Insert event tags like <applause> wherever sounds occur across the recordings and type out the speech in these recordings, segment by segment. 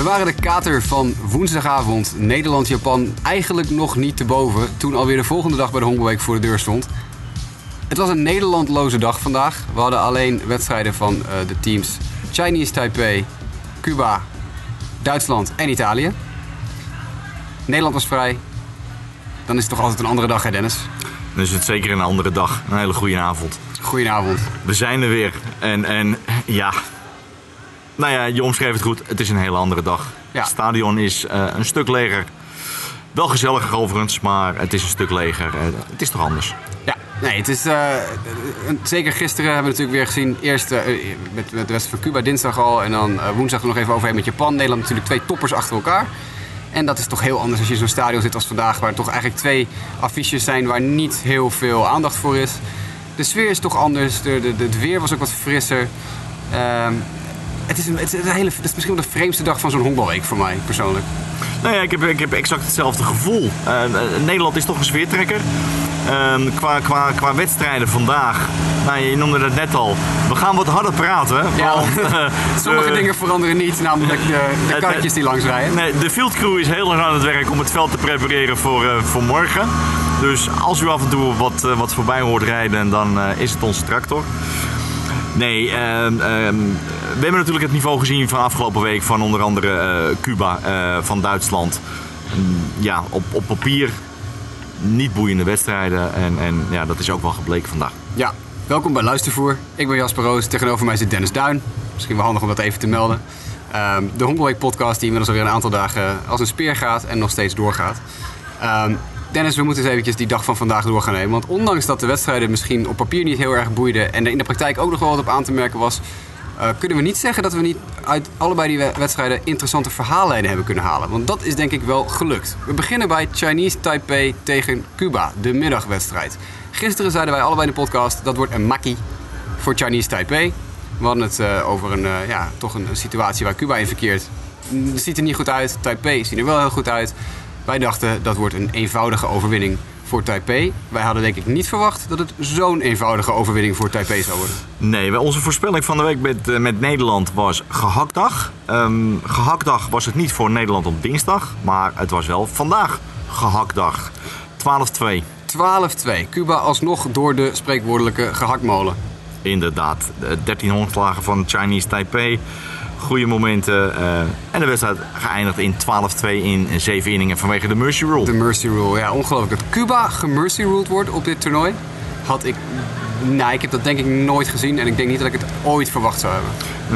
We waren de kater van woensdagavond Nederland-Japan eigenlijk nog niet te boven toen alweer de volgende dag bij de Hongerweek voor de deur stond. Het was een Nederlandloze dag vandaag. We hadden alleen wedstrijden van eh, de teams Chinese Taipei, Cuba, Duitsland en Italië. Nederland was vrij. Dan is het toch altijd een andere dag, hè Dennis? Dan is het zeker een andere dag. Een hele goede avond. Goedenavond. We zijn er weer. En, en ja. Nou ja, je omschreef het goed. Het is een hele andere dag. Ja. Het stadion is eh, een stuk leger. Wel gezelliger overigens, maar het is een stuk leger. Eh, het is toch anders? Ja, nee, het is. eh, een- zeker gisteren hebben we natuurlijk weer gezien. Eerst met, met de wedstrijd van Cuba dinsdag al. En dan woensdag nog even overheen met Japan. Nederland natuurlijk twee toppers achter elkaar. En dat is toch heel anders als je in zo'n stadion zit als vandaag. Waar toch eigenlijk twee affiches zijn waar niet heel veel aandacht voor is. De sfeer is toch anders. De, de, de- het weer was ook wat frisser. Ehm, het, is een, het, is een hele, het is misschien wel de vreemdste dag van zo'n honkbalweek voor mij persoonlijk. Nou ja, ik heb, ik heb exact hetzelfde gevoel. Eh, eh, Nederland is toch een sfeertrekker. Ehm, qua, qua, qua wedstrijden vandaag, nou, je noemde het net al, we gaan wat harder praten. Ja. want, <laughs> eh, Sommige dingen veranderen niet, namelijk de, de karretjes die langs rijden. Nee, de field crew is heel erg aan het werk om het veld te prepareren voor, voor morgen. Dus als u af en toe wat, wat voorbij hoort rijden, dan is het onze tractor. Nee, ehm, ehm, we hebben natuurlijk het niveau gezien van afgelopen week van onder andere eh, Cuba, eh, van Duitsland. Mm, Ja, op, op papier niet boeiende wedstrijden en, en ja, dat is ook wel gebleken vandaag. Ja, welkom bij Luistervoer. Ik ben Jasper Roos, tegenover mij zit Dennis Duin. Misschien wel handig om dat even te melden. Ehm, de Hongerweek podcast die inmiddels alweer een aantal dagen als een speer gaat en nog steeds doorgaat. Ehm, Dennis, we moeten eens eventjes die dag van vandaag door gaan nemen. Want ondanks dat de wedstrijden misschien op papier niet heel erg boeiden en er in de praktijk ook nog wel wat op aan te merken was, eh, kunnen we niet zeggen dat we niet uit allebei die we- wedstrijden interessante verhaallijnen hebben kunnen halen. Want dat is denk ik wel gelukt. We beginnen bij Chinese Taipei tegen Cuba, de middagwedstrijd. Gisteren zeiden wij allebei in de podcast dat wordt een makkie voor Chinese Taipei. We hadden het eh, over een, eh, ja, toch een, een situatie waar Cuba in verkeert. Het ziet er niet goed uit. Taipei ziet er wel heel goed uit. Wij dachten dat wordt een eenvoudige overwinning voor Taipei. Wij hadden denk ik niet verwacht dat het zo'n eenvoudige overwinning voor Taipei zou worden. Nee, onze voorspelling van de week met, eh, met Nederland was gehaktdag. Ehm gehaktdag was het niet voor Nederland op dinsdag, maar het was wel vandaag gehaktdag. 12-2, 12-2. Cuba alsnog door de spreekwoordelijke gehaktmolen. inderdaad. Eh, 13 hondslagen van Chinese Taipei. Goede momenten. eh, en de wedstrijd geëindigd in 12-2 in 7 inningen vanwege de Mercy Rule. De Mercy Rule. Ja, ongelooflijk. Dat Cuba gemercy ruled wordt op dit toernooi, had ik... Nee, ik heb dat denk ik nooit gezien en ik denk niet dat ik het ooit verwacht zou hebben.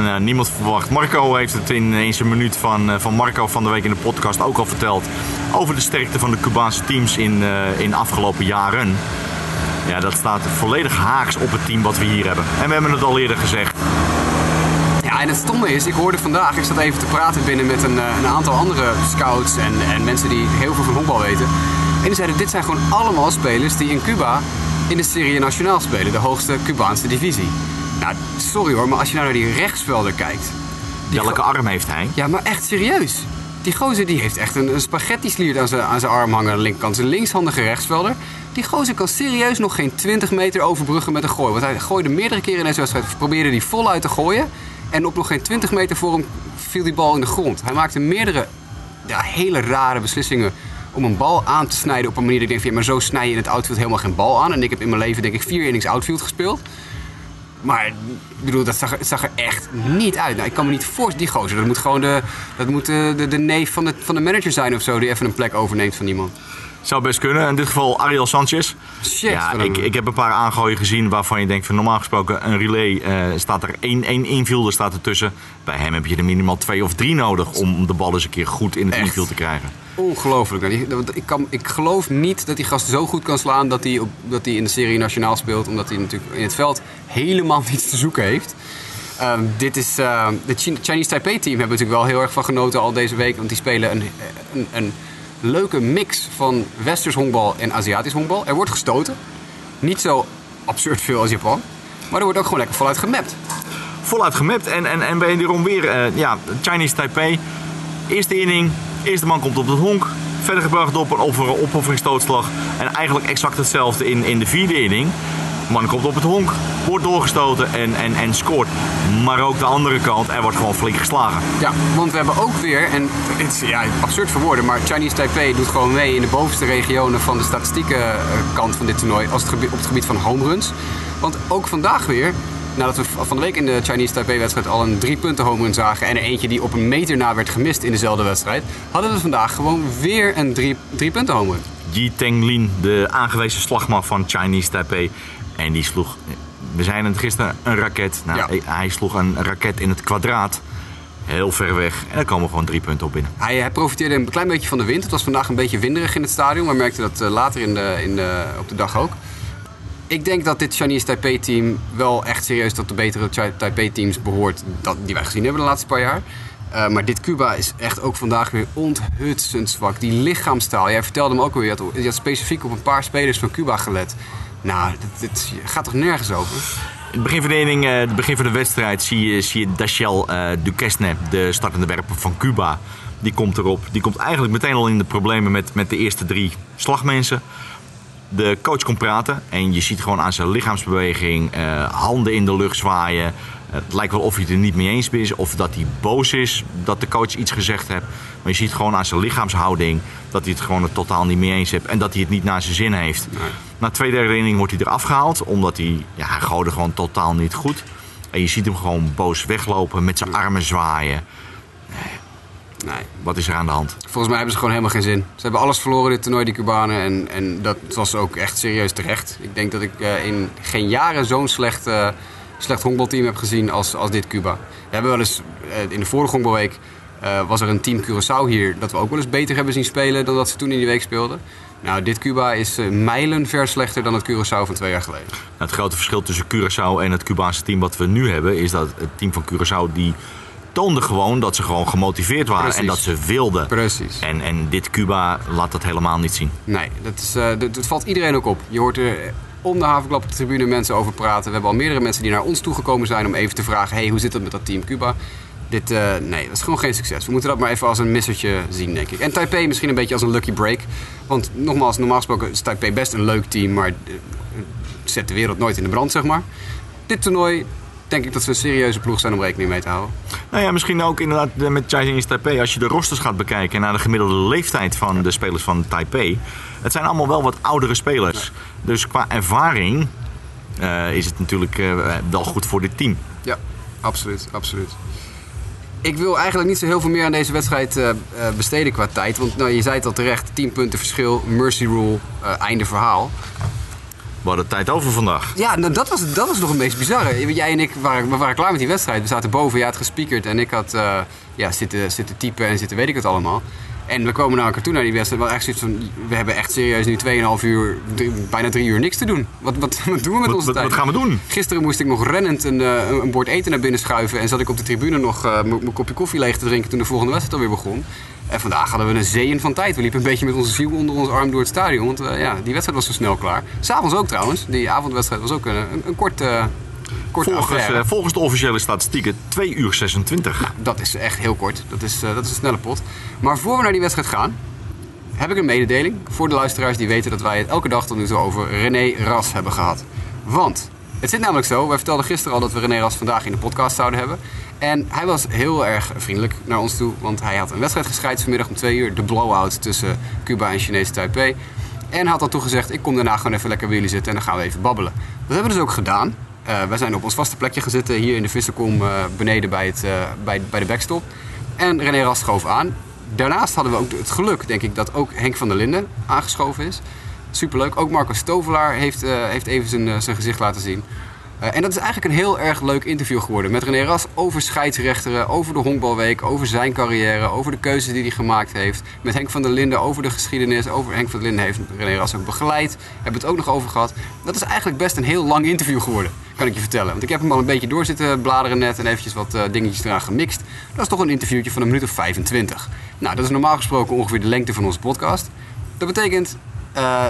Nou, niemand verwacht. Marco heeft het in, in zijn minuut van, eh, van Marco van de week in de podcast ook al verteld. Over de sterkte van de Cubaanse teams in, eh, in de afgelopen jaren. Ja, dat staat volledig haaks op het team wat we hier hebben. En we hebben het al eerder gezegd. En het stomme is, ik hoorde vandaag, ik zat even te praten binnen met een, eh, een aantal andere scouts en, en mensen die heel veel van honkbal weten. En die zeiden, dit zijn gewoon allemaal spelers die in Cuba in de Serie Nationaal spelen, de hoogste Cubaanse divisie. Nou, sorry hoor, maar als je nou naar die rechtsvelder kijkt. Welke arm heeft hij? Ja, maar echt serieus. Die gozer die heeft echt een, een spaghetti sliert aan zijn, aan zijn arm hangen aan de linkerkant. Zijn linkshandige rechtsvelder. Die gozer kan serieus nog geen 20 meter overbruggen met een gooi. Want hij gooide meerdere keren in deze wedstrijd. Probeerde die voluit te gooien. En op nog geen 20 meter voor hem viel die bal in de grond. Hij maakte meerdere hele rare beslissingen om een bal aan te snijden op een manier dat ik denk van... Maar zo snij je in het outfield helemaal geen bal aan. En ik heb in mijn leven denk ik vier innings outfield gespeeld. Maar ik bedoel, dat zag, er- echt niet uit. Nou, ik kan me niet voorstellen, die gozer, dat moet gewoon de, dat moet de, de, de neef van de, van de manager zijn of zo, die even een plek overneemt van iemand. Zou best kunnen. In dit geval Ariel Sanchez. Shit, ja, ik, ik heb een paar aangooien gezien waarvan je denkt van normaal gesproken een relay eh, staat er één, één infielder staat ertussen. Bij hem heb je er minimaal twee of drie nodig om de bal eens een keer goed in het Echt? infield te krijgen. Ongelooflijk. Nou, ik, kan, ik geloof niet dat die gast zo goed kan slaan dat hij, op, dat hij in de serie nationaal speelt. Omdat hij natuurlijk in het veld helemaal <laughs> niets te zoeken heeft. Ehm, dit is, ehm, de Chi- Chinese Taipei team hebben we natuurlijk wel heel erg van genoten al deze week. Want die spelen een, een, een leuke mix van westers honkbal en Aziatisch honkbal. Er wordt gestoten. Niet zo absurd veel als Japan. Maar er wordt ook gewoon lekker voluit gemapt. Voluit gemapt en, en, en wederom weer eh, ja, Chinese Taipei. Eerste inning, eerste man komt op het honk. Verder gebracht op een offer, opofferingsstootslag. En eigenlijk exact hetzelfde in, in de vierde inning. Man komt op het honk, wordt doorgestoten en, en, en scoort. Maar ook de andere kant, er wordt gewoon flink geslagen. Ja, want we hebben ook weer, en het is ja, absurd voor woorden, maar Chinese Taipei doet gewoon mee in de bovenste regionen van de statistieke eh, kant van dit toernooi als het gebied, op het gebied van home runs. Want ook vandaag weer, nadat we van de week in de Chinese Taipei-wedstrijd al een drie punten home run zagen en er eentje die op een meter na werd gemist in dezelfde wedstrijd, hadden we vandaag gewoon weer een drie, drie punten home run. Yi Tenglin, de aangewezen slagman van Chinese Taipei. En die sloeg, we zeiden het gisteren, een raket. Nou, Ja. hij, sloeg een raket in het kwadraat. Heel ver weg. En er komen gewoon drie punten op binnen. Hij, hij profiteerde een klein beetje van de wind. Het was vandaag een beetje winderig in het stadion. We merkten dat eh, later in de, in de, op de dag ook. Ik denk dat dit Chinese Taipei-team wel echt serieus tot de betere Taipei-teams behoort dat, die wij gezien hebben de laatste paar jaar. Eh, maar dit Cuba is echt ook vandaag weer onthutsend zwak. Die lichaamstaal. Jij vertelde me ook je had, je had specifiek op een paar spelers van Cuba gelet. Nou, dit, gaat toch nergens over? In het begin van de, inning, eh, het begin van de wedstrijd zie je, zie je Dachel eh Duquesne, de startende werper van Cuba. Die komt erop. Die komt eigenlijk meteen al in de problemen met, met de eerste drie slagmensen. De coach komt praten en je ziet gewoon aan zijn lichaamsbeweging eh, handen in de lucht zwaaien. Het lijkt wel of hij het er niet mee eens is of dat hij boos is dat de coach iets gezegd heeft. Maar je ziet gewoon aan zijn lichaamshouding dat hij het gewoon er totaal niet mee eens heeft en dat hij het niet naar zijn zin heeft. Na twee derde inning wordt hij eraf gehaald omdat hij, ja, hij gooide gewoon totaal niet goed. En je ziet hem gewoon boos weglopen met zijn armen zwaaien. Nee. Wat is er aan de hand? Volgens mij hebben ze gewoon helemaal geen zin. Ze hebben alles verloren dit toernooi, die Cubanen. En, en dat was ook echt serieus terecht. Ik denk dat ik eh, in geen jaren zo'n slecht, eh, slecht honkbalteam heb gezien als, als dit Cuba. We hebben wel eens, eh, in de vorige honkbalweek eh, was er een team Curaçao hier... dat we ook wel eens beter hebben zien spelen dan dat ze toen in die week speelden. Nou, dit Cuba is mijlen ver slechter dan het Curaçao van twee jaar geleden. Nou, het grote verschil tussen Curaçao en het Cubaanse team wat we nu hebben... is dat het team van Curaçao die toonde gewoon dat ze gewoon gemotiveerd waren Precies. en dat ze wilden. Precies. En, en dit Cuba laat dat helemaal niet zien. Nee, dat, is, dat, dat valt iedereen ook op. Je hoort er om de havenklap de tribune mensen over praten. We hebben al meerdere mensen die naar ons toegekomen zijn om even te vragen... hey, hoe zit het met dat team Cuba? Dit, eh, nee, dat is gewoon geen succes. We moeten dat maar even als een missertje zien, denk ik. En Taipei misschien een beetje als een lucky break. Want nogmaals, normaal gesproken is Taipei best een leuk team... maar eh, zet de wereld nooit in de brand, zeg maar. Dit toernooi denk ik dat we een serieuze ploeg zijn om rekening mee te houden. Nou ja, misschien ook inderdaad eh, met Chinese Taipei. Als je de rosters gaat bekijken naar de gemiddelde leeftijd van de spelers van Taipei. Het zijn allemaal wel wat oudere spelers. Dus qua ervaring eh, is het natuurlijk eh, wel goed voor dit team. Ja, absoluut, absoluut. Ik wil eigenlijk niet zo heel veel meer aan deze wedstrijd eh, besteden qua tijd. Want nou, je zei het al terecht, 10 punten verschil, mercy rule, einde verhaal. We hadden tijd over vandaag. Ja, nou, dat, was, dat was nog een meest bizarre. Jij en ik waren, we waren klaar met die wedstrijd. We zaten boven, jij had gespiekerd en ik had ja, zitten, zitten typen en zitten weet ik het allemaal. En we komen naar elkaar toe naar die wedstrijd. We, echt zoiets van, we hebben echt serieus nu 2,5 uur, drie- bijna 3 uur niks te doen. Wat, wat, <laughs> wat doen we met Wat, onze wat, tijd? wat gaan we doen? Gisteren moest ik nog rennend een, eh, een bord eten naar binnen schuiven. En zat ik op de tribune nog eh, mijn kopje koffie leeg te drinken toen de volgende wedstrijd alweer begon. En vandaag hadden we een zeeën van tijd. We liepen een beetje met onze ziel onder ons arm door het stadion. Want eh, ja, die wedstrijd was zo snel klaar. S'avonds ook trouwens. Die avondwedstrijd was ook een, een, een kort, kort Volgens, eh, volgens de officiële statistieken 2 uur 26. Dat is echt heel kort. Dat is, eh, dat is een snelle pot. Maar voor we naar die wedstrijd gaan, heb ik een mededeling voor de luisteraars die weten dat wij het elke dag tot nu toe over René Ras hebben gehad. Want het zit namelijk zo, wij vertelden gisteren al dat we René Ras vandaag in de podcast zouden hebben. En hij was heel erg vriendelijk naar ons toe, want hij had een wedstrijd gescheid vanmiddag om twee uur. De blowout tussen Cuba en Chinese Taipei. En had dan toegezegd, ik kom daarna gewoon even lekker bij jullie zitten en dan gaan we even babbelen. Dat hebben we dus ook gedaan. Eh wij zijn op ons vaste plekje gaan zitten hier in de Visserkom eh, beneden bij, het, eh, bij, bij de backstop. En René Ras schoof aan. Daarnaast hadden we ook het geluk, denk ik, dat ook Henk van der Linden aangeschoven is. Superleuk. Ook Marco Stovelaar heeft, heeft even zijn, zijn gezicht laten zien. Eh, en dat is eigenlijk een heel erg leuk interview geworden. Met René Ras over scheidsrechteren, over de honkbalweek, over zijn carrière, over de keuzes die hij gemaakt heeft. Met Henk van der Linden over de geschiedenis. Over Henk van der Linden heeft René Ras ook begeleid. Hebben het ook nog over gehad. Dat is eigenlijk best een heel lang interview geworden, kan ik je vertellen. Want ik heb hem al een beetje door zitten bladeren net en eventjes wat eh, dingetjes eraan gemixt. Dat is toch een interviewtje van een minuut of 25. Nou, dat is normaal gesproken ongeveer de lengte van onze podcast. Dat betekent eh,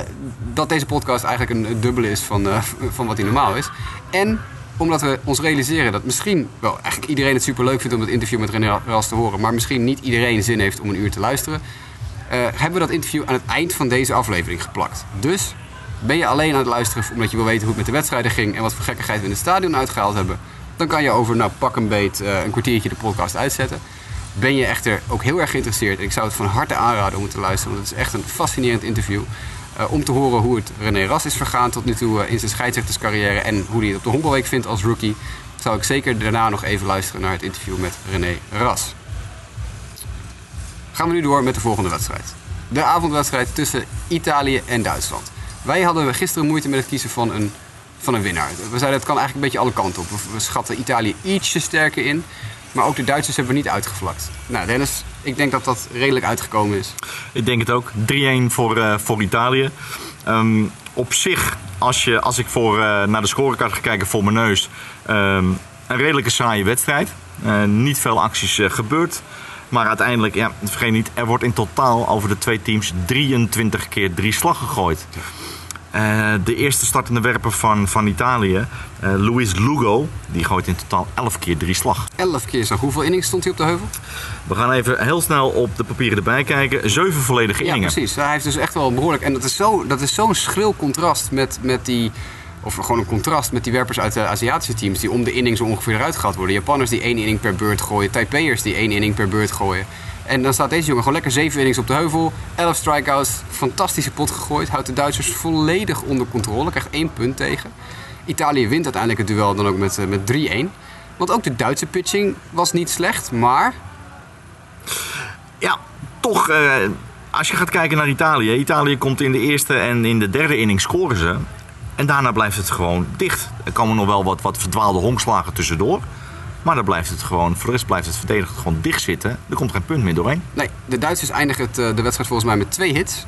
dat deze podcast eigenlijk een, dubbele is van, eh, van wat hij normaal is. En omdat we ons realiseren dat misschien wel eigenlijk iedereen het super leuk vindt om het interview met René Ras te horen, maar misschien niet iedereen zin heeft om een uur te luisteren, eh, hebben we dat interview aan het eind van deze aflevering geplakt. Dus Ben je alleen aan het luisteren omdat je wil weten hoe het met de wedstrijden ging en wat voor gekkigheid we in het stadion uitgehaald hebben, dan kan je over nou, pak een beet een kwartiertje de podcast uitzetten. Ben je echter ook heel erg geïnteresseerd, en ik zou het van harte aanraden om te luisteren, want het is echt een fascinerend interview. Uh, om te horen hoe het René Ras is vergaan tot nu toe uh, in zijn scheidsrechterscarrière en hoe hij het op de Honkbalweek vindt als rookie, zou ik zeker daarna nog even luisteren naar het interview met René Ras. Gaan we nu door met de volgende wedstrijd. De avondwedstrijd tussen Italië en Duitsland. Wij hadden gisteren moeite met het kiezen van een, van een winnaar. We zeiden het kan eigenlijk een beetje alle kanten op. We schatten Italië ietsje sterker in. Maar ook de Duitsers hebben we niet uitgevlakt. Nou, Dennis, ik denk dat dat redelijk uitgekomen is. Ik denk het ook. 3-1 voor, uh, voor Italië. Um, op zich, als, je, als ik voor, uh, naar de scorekaart ga kijken voor mijn neus, um, een redelijke saaie wedstrijd. Uh, niet veel acties gebeurd. Maar uiteindelijk, ja, vergeet niet, er wordt in totaal over de twee teams 23 keer drie slag gegooid. Uh, de eerste startende werper van, van Italië, uh, Luis Lugo, die gooit in totaal 11 keer drie slag. 11 keer zo. Hoeveel innings stond hij op de heuvel? We gaan even heel snel op de papieren erbij kijken. Zeven volledige inningen. Ja, precies. Hij heeft dus echt wel behoorlijk. En dat is zo'n zo schril contrast met, met die of gewoon een contrast met die werpers uit de Aziatische teams die om de inning zo ongeveer eruit gehaald worden. Japanners die één inning per beurt gooien, Taipei'ers die één inning per beurt gooien. En dan staat deze jongen gewoon lekker zeven innings op de heuvel, 11 strikeouts, fantastische pot gegooid, houdt de Duitsers volledig onder controle, krijgt één punt tegen. Italië wint uiteindelijk het duel dan ook met, eh, met 3-1. Want ook de Duitse pitching was niet slecht, maar. Ja, toch. Uh, als je gaat kijken naar Italië. Italië komt in de eerste en in de derde inning scoren ze. En daarna blijft het gewoon dicht. Er komen nog wel wat, wat verdwaalde honkslagen tussendoor. Maar dan blijft het gewoon, voor de rest blijft het verdedigend gewoon dicht zitten. Er komt geen punt meer doorheen. Nee, de Duitsers eindigen het, eh, de wedstrijd volgens mij met twee hits.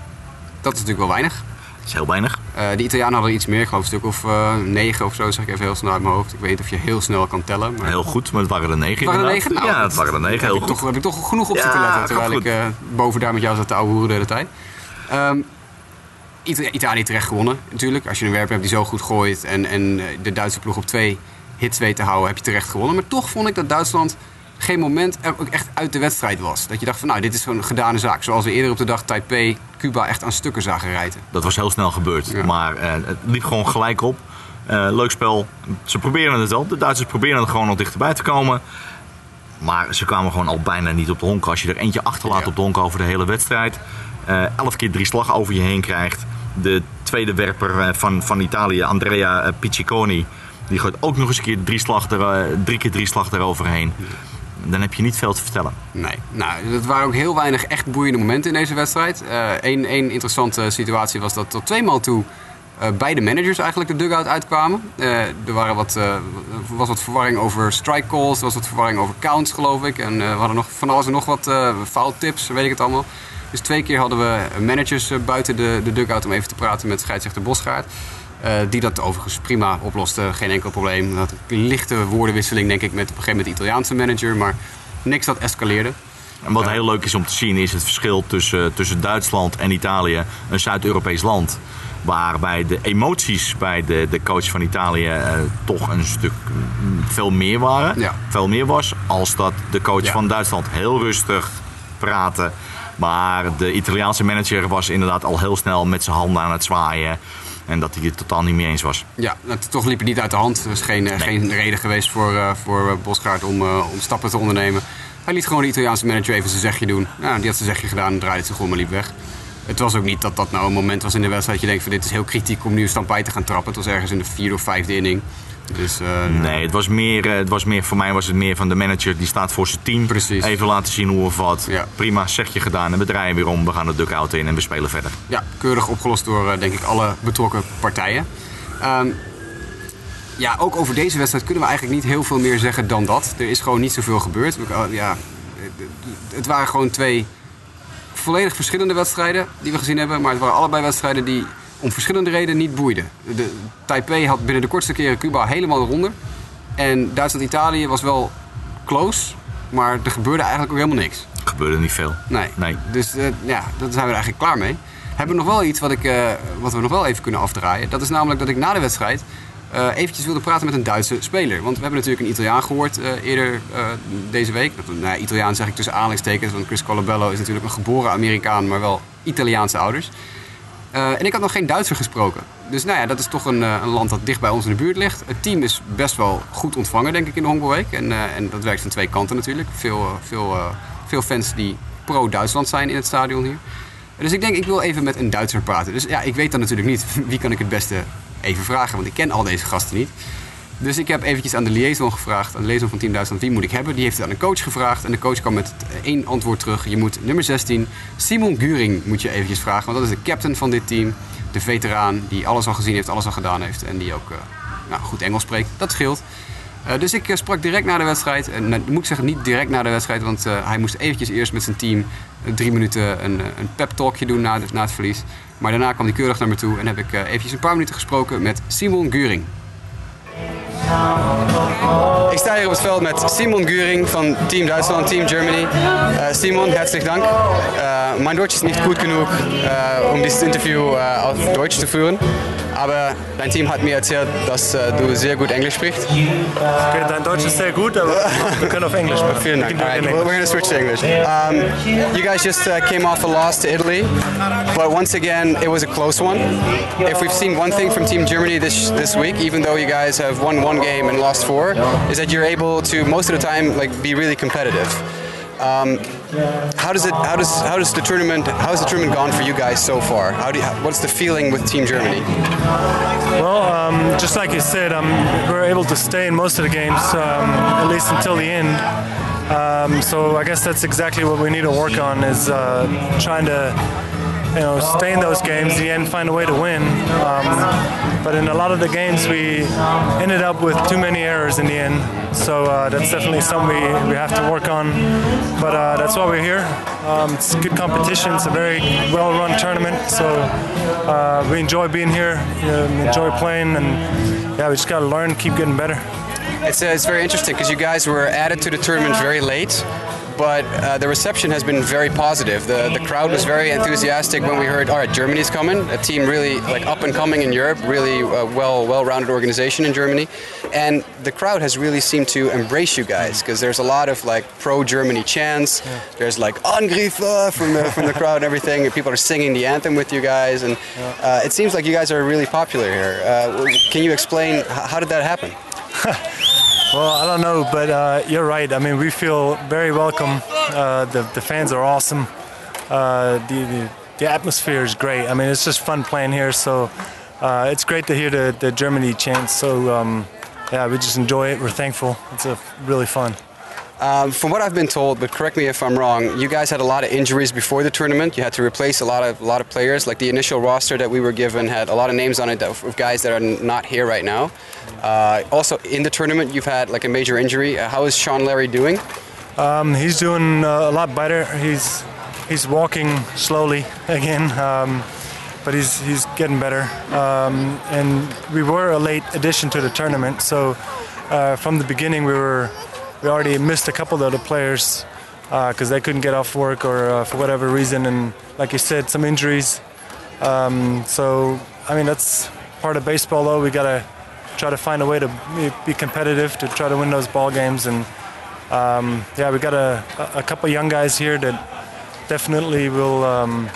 Dat is natuurlijk wel weinig. Dat is heel weinig. Uh, de Italianen hadden iets meer, ik geloof een stuk of uh, negen of zo, zeg ik even heel snel uit mijn hoofd. Ik weet niet of je heel snel kan tellen. Maar... Heel goed, maar het waren er negen. Waren er negen? Nou, ja, het waren er negen, heel heb goed. Ik toch, heb ik toch genoeg op zitten ja, letten, terwijl ik uh, boven daar met jou zat te ouwe hoeren de hele tijd. Um, Italië terecht gewonnen, natuurlijk. Als je een werper hebt die zo goed gooit en, en de Duitse ploeg op twee hits weet te houden, heb je terecht gewonnen. Maar toch vond ik dat Duitsland geen moment ook echt uit de wedstrijd was. Dat je dacht van nou, dit is zo'n gedane zaak. Zoals we eerder op de dag Taipei Cuba echt aan stukken zagen rijden. Dat was heel snel gebeurd. Ja. Maar uh, het liep gewoon gelijk op. Uh, leuk spel. Ze proberen het wel. De Duitsers proberen er gewoon nog dichterbij te komen. Maar ze kwamen gewoon al bijna niet op de honk. Als je er eentje achterlaat ja. op de honk over de hele wedstrijd. Uh, elf keer drie slag over je heen krijgt. De tweede werper van, van Italië, Andrea Picciconi. Die gooit ook nog eens een keer drie, slag er, drie keer drie slag eroverheen. Dan heb je niet veel te vertellen. Nee, nou, het waren ook heel weinig echt boeiende momenten in deze wedstrijd. Eén uh, interessante situatie was dat tot tweemaal toe uh, beide managers eigenlijk de dugout uitkwamen. Er waren wat, was wat verwarring over strike calls, er was wat verwarring over counts geloof ik. En we hadden nog van alles en nog wat foul tips, weet ik het allemaal. Dus twee keer hadden we managers buiten de, de dugout om even te praten met scheidsrechter Bosgaard. Uh, die dat overigens prima oploste, geen enkel probleem. Dat een lichte woordenwisseling, denk ik, met op een gegeven moment de Italiaanse manager, maar niks dat escaleerde. En wat heel leuk is om te zien, is het verschil tussen, tussen Duitsland en Italië, een Zuid-Europees land. Waarbij de emoties bij de, de coach van Italië uh, toch een stuk veel meer waren. Ja. Veel meer was. Als dat de coach ja. van Duitsland heel rustig praatte. Maar de Italiaanse manager was inderdaad al heel snel met zijn handen aan het zwaaien. En dat hij het totaal niet mee eens was. Ja, het, toch liep het niet uit de hand. Er is geen, nee. geen reden geweest voor, uh, voor Bosgaard om, uh, om stappen te ondernemen. Hij liet gewoon de Italiaanse manager even zijn zegje doen. Nou, die had zijn zegje gedaan en draaide zich om en liep weg. Het was ook niet dat dat nou een moment was in de wedstrijd dat je denkt van dit is heel kritiek om nu een stampij te gaan trappen. Het was ergens in de vierde of vijfde inning. Dus, uh, nee, het was, meer, het was meer, voor mij was het meer van de manager die staat voor zijn team. Precies. Even laten zien hoe of wat. Ja. Prima, zeg je gedaan en we draaien weer om. We gaan de dugout in en we spelen verder. Ja, keurig opgelost door uh, denk ik alle betrokken partijen. Um, ja, ook over deze wedstrijd kunnen we eigenlijk niet heel veel meer zeggen dan dat. Er is gewoon niet zoveel gebeurd. Ja, het waren gewoon twee volledig verschillende wedstrijden die we gezien hebben. Maar het waren allebei wedstrijden die om verschillende redenen niet boeiden. De, Taipei had binnen de kortste keren Cuba helemaal eronder. En Duitsland-Italië was wel close, maar er gebeurde eigenlijk ook helemaal niks. Er gebeurde niet veel. Nee. nee. Dus uh, ja, daar zijn we er eigenlijk klaar mee. Hebben we nog wel iets wat, ik, uh, wat we nog wel even kunnen afdraaien. Dat is namelijk dat ik na de wedstrijd uh, eventjes wilde praten met een Duitse speler. Want we hebben natuurlijk een Italiaan gehoord eerder deze week. Nou, Italiaan zeg ik tussen aanhalingstekens, want Chris Colabello is natuurlijk een geboren Amerikaan, maar wel Italiaanse ouders. Uh, en ik had nog geen Duitser gesproken. Dus nou ja, dat is toch een, uh, een, land dat dicht bij ons in de buurt ligt. Het team is best wel goed ontvangen, denk ik, in de Honkbalweek. En, uh, en dat werkt van twee kanten natuurlijk. Veel, veel, veel fans die pro-Duitsland zijn in het stadion hier. Dus ik denk, ik wil even met een Duitser praten. Dus ja, ik weet dan natuurlijk niet <laughs> wie kan ik het beste even vragen, want ik ken al deze gasten niet. Dus ik heb eventjes aan de liaison gevraagd, aan de liaison van Team Duitsland, wie moet ik hebben? Die heeft het aan een coach gevraagd en de coach kwam met één antwoord terug. Je moet nummer 16, Simon Guring moet je eventjes vragen, want dat is de captain van dit team. De veteraan die alles al gezien heeft, alles al gedaan heeft en die ook uh, nou, goed Engels spreekt. Dat scheelt. Uh, dus ik uh, sprak direct na de wedstrijd. En uh, moet ik zeggen, niet direct na de wedstrijd, want hij moest eventjes eerst met zijn team drie minuten een, een pep talkje doen na, na, het verlies. Maar daarna kwam hij keurig naar me toe en heb ik eventjes een paar minuten gesproken met Simon Guring. Ik sta hier op het veld met Simon Guring van Team Duitsland, Team Germany. Uh, Simon, herzlich Dank. Uh, mein Deutsch ist nicht gut genug, uh, um dieses Interview auf Deutsch zu führen. Aber dein Team hat mir erzählt, dass äh, du sehr gut Englisch sprichst. Okay, dein Deutsch ist sehr gut, aber wir können auf Englisch sprechen. Vielen Dank. Right, we're going to switch to English. Um, you guys just uh, came off a loss to Italy, but once again, it was a close one. If we've seen one thing from Team Germany this this week, even though you guys have won one game and lost four, is that you're able to most of the time like be really competitive. Um, how does it? How does how does the tournament? How has the tournament gone for you guys so far? How do you, what's the feeling with Team Germany? Well, um, just like you said, um, we're able to stay in most of the games, um, at least until the end. Um, so I guess that's exactly what we need to work on is uh, trying to you know, stay in those games, in the end, find a way to win. Um, but in a lot of the games, we ended up with too many errors in the end. So uh, that's definitely something we, we have to work on. But uh, that's why we're here. Um, it's good competition. It's a very well-run tournament. So uh, we enjoy being here, enjoy playing, and yeah, we just got to learn, keep getting better. It's, uh, it's very interesting because you guys were added to the tournament very late but uh, the reception has been very positive. The the crowd was very enthusiastic when we heard, all right, Germany's coming. A team really like up and coming in Europe, really uh, well well-rounded organization in Germany, and the crowd has really seemed to embrace you guys because there's a lot of like pro-Germany chants. Yeah. There's like Angriffe from the from the crowd and everything. And people are singing the anthem with you guys, and uh, it seems like you guys are really popular here. Uh, can you explain how did that happen? <laughs> Well, I don't know, but uh, you're right. I mean, we feel very welcome. Uh, the, the fans are awesome. Uh, the, the, the, atmosphere is great. I mean, it's just fun playing here. So uh, it's great to hear the, the Germany chants. So um, yeah, we just enjoy it. We're thankful. It's a really fun. Um, from what I've been told, but correct me if I'm wrong, you guys had a lot of injuries before the tournament. You had to replace a lot of a lot of players. Like the initial roster that we were given had a lot of names on it of guys that are not here right now. Uh, also, in the tournament, you've had like a major injury. Uh, how is Sean Larry doing? Um, he's doing uh, a lot better. He's he's walking slowly <laughs> again. Um, but he's he's getting better. Um, and we were a late addition to the tournament, so uh, from the beginning we were we already missed a couple of the players because uh, they couldn't get off work or uh, for whatever reason, and like you said, some injuries. Um, so I mean that's part of baseball, though. We gotta try to find a way to be competitive to try to win those ball games, and um, yeah, we got a, a couple young guys here that definitely will um,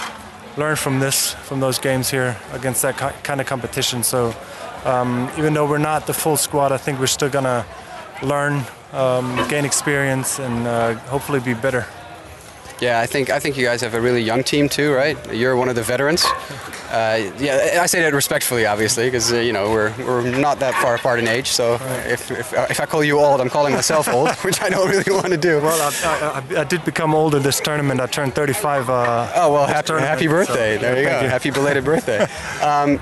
learn from this, from those games here against that kind of competition. So um, even though we're not the full squad, I think we're still gonna learn um, gain experience, and uh, hopefully be better. Yeah, I think I think you guys have a really young team too, right? You're one of the veterans. Uh, yeah, I say that respectfully, obviously, because uh, you know we're, we're not that far apart in age. So right. if, if, if I call you old, I'm calling myself old, <laughs> which I don't really want to do. Well, I, I, I, did become old in this tournament. I turned 35. Uh, oh well, happy, happy birthday! So, there you go. You. Happy belated <laughs> birthday. Um,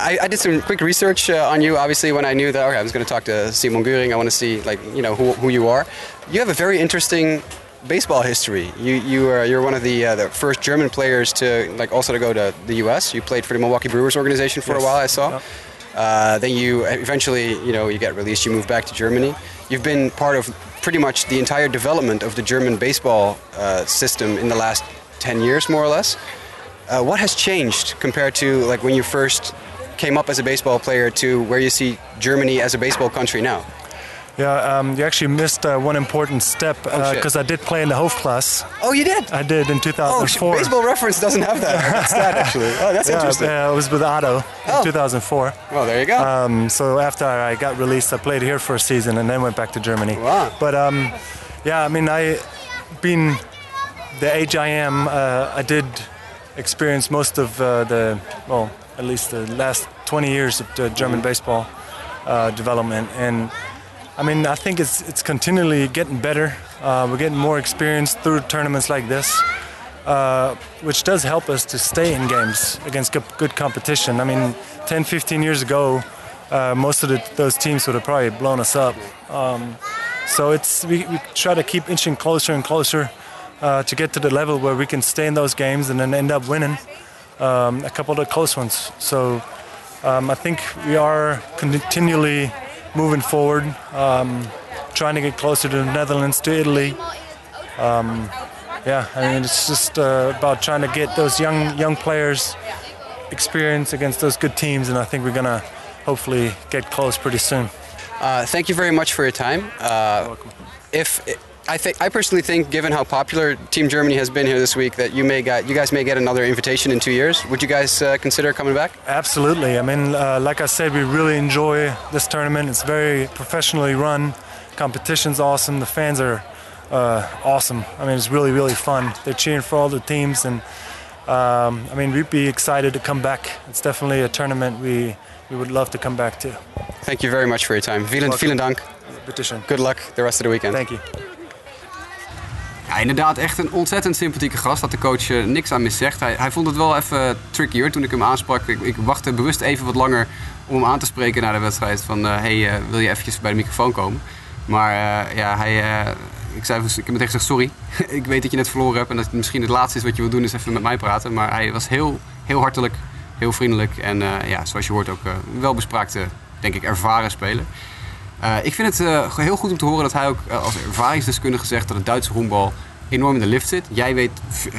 I, I, did some quick research uh, on you. Obviously, when I knew that okay, I was going to talk to Simon Göring, I want to see like you know who, who you are. You have a very interesting baseball history. You you are you're one of the uh, the first German players to like also to go to the U.S. You played for the Milwaukee Brewers organization for yes. a while. I saw. Yep. Uh, then you eventually you know you get released. You move back to Germany. You've been part of pretty much the entire development of the German baseball uh, system in the last 10 years, more or less. Uh, what has changed compared to like when you first came up as a baseball player to where you see Germany as a baseball country now? Yeah, um, you actually missed uh, one important step because I did play in the Hoofdklasse. Oh, you did? I did in 2004. Oh, 2004. Baseball Reference doesn't have that, <laughs> that actually. Oh, that's yeah, interesting. yeah, I was with Otto Oh. in 2004. Well, there you go. Um, so after I got released, I played here for a season and then went back to Germany. Wow. But um, yeah, I mean, I being the age I am, uh, I did experience most of uh, the well, at least the last 20 years of German baseball uh, development, and I mean, I think it's it's continually getting better. Uh, we're getting more experience through tournaments like this. Uh, which does help us to stay in games against good, good competition. I mean, 10, 15 years ago, uh, most of the, those teams would have probably blown us up. Um, so it's we, we try to keep inching closer and closer uh, to get to the level where we can stay in those games and then end up winning um, a couple of the close ones. So um, I think we are continually moving forward, um, trying to get closer to the Netherlands, to Italy. Um, yeah, I mean it's just uh, about trying to get those young young players experience against those good teams, and I think we're gonna hopefully get close pretty soon. Uh, thank you very much for your time. Uh, if I think I personally think, given how popular Team Germany has been here this week, that you may get you guys may get another invitation in two years. Would you guys uh, consider coming back? Absolutely. I mean, uh, like I said, we really enjoy this tournament. It's very professionally run. Competition's awesome. The fans are uh, awesome. I mean, it's really, really fun. They're cheering for all the teams, and um, I mean, we'd be excited to come back. It's definitely a tournament we we would love to come back to. Thank you very much for your time. Vielen, vielen dank. Good luck the rest of the weekend. Thank you. Ja, inderdaad, echt een ontzettend sympathieke gast. Dat de coach eh, niks aan miszegt. Hij, hij vond het wel even tricky hoor toen ik hem aansprak. Ik, ik wachtte bewust even wat langer om hem aan te spreken na de wedstrijd. Van eh, hey, eh, wil je eventjes bij de microfoon komen? Maar ja, hij, ik, zei, ik heb meteen gezegd sorry. <laughs> ik weet dat je net verloren hebt en dat het misschien het laatste is wat je wil doen is even met mij praten. Maar hij was heel, heel hartelijk, heel vriendelijk en ja, zoals je hoort ook wel bespraakte, denk ik, ervaren speler. Eh, ik vind het eh, heel goed om te horen dat hij ook eh, als ervaringsdeskundige zegt dat het Duitse honkbal enorm in de lift zit. Jij weet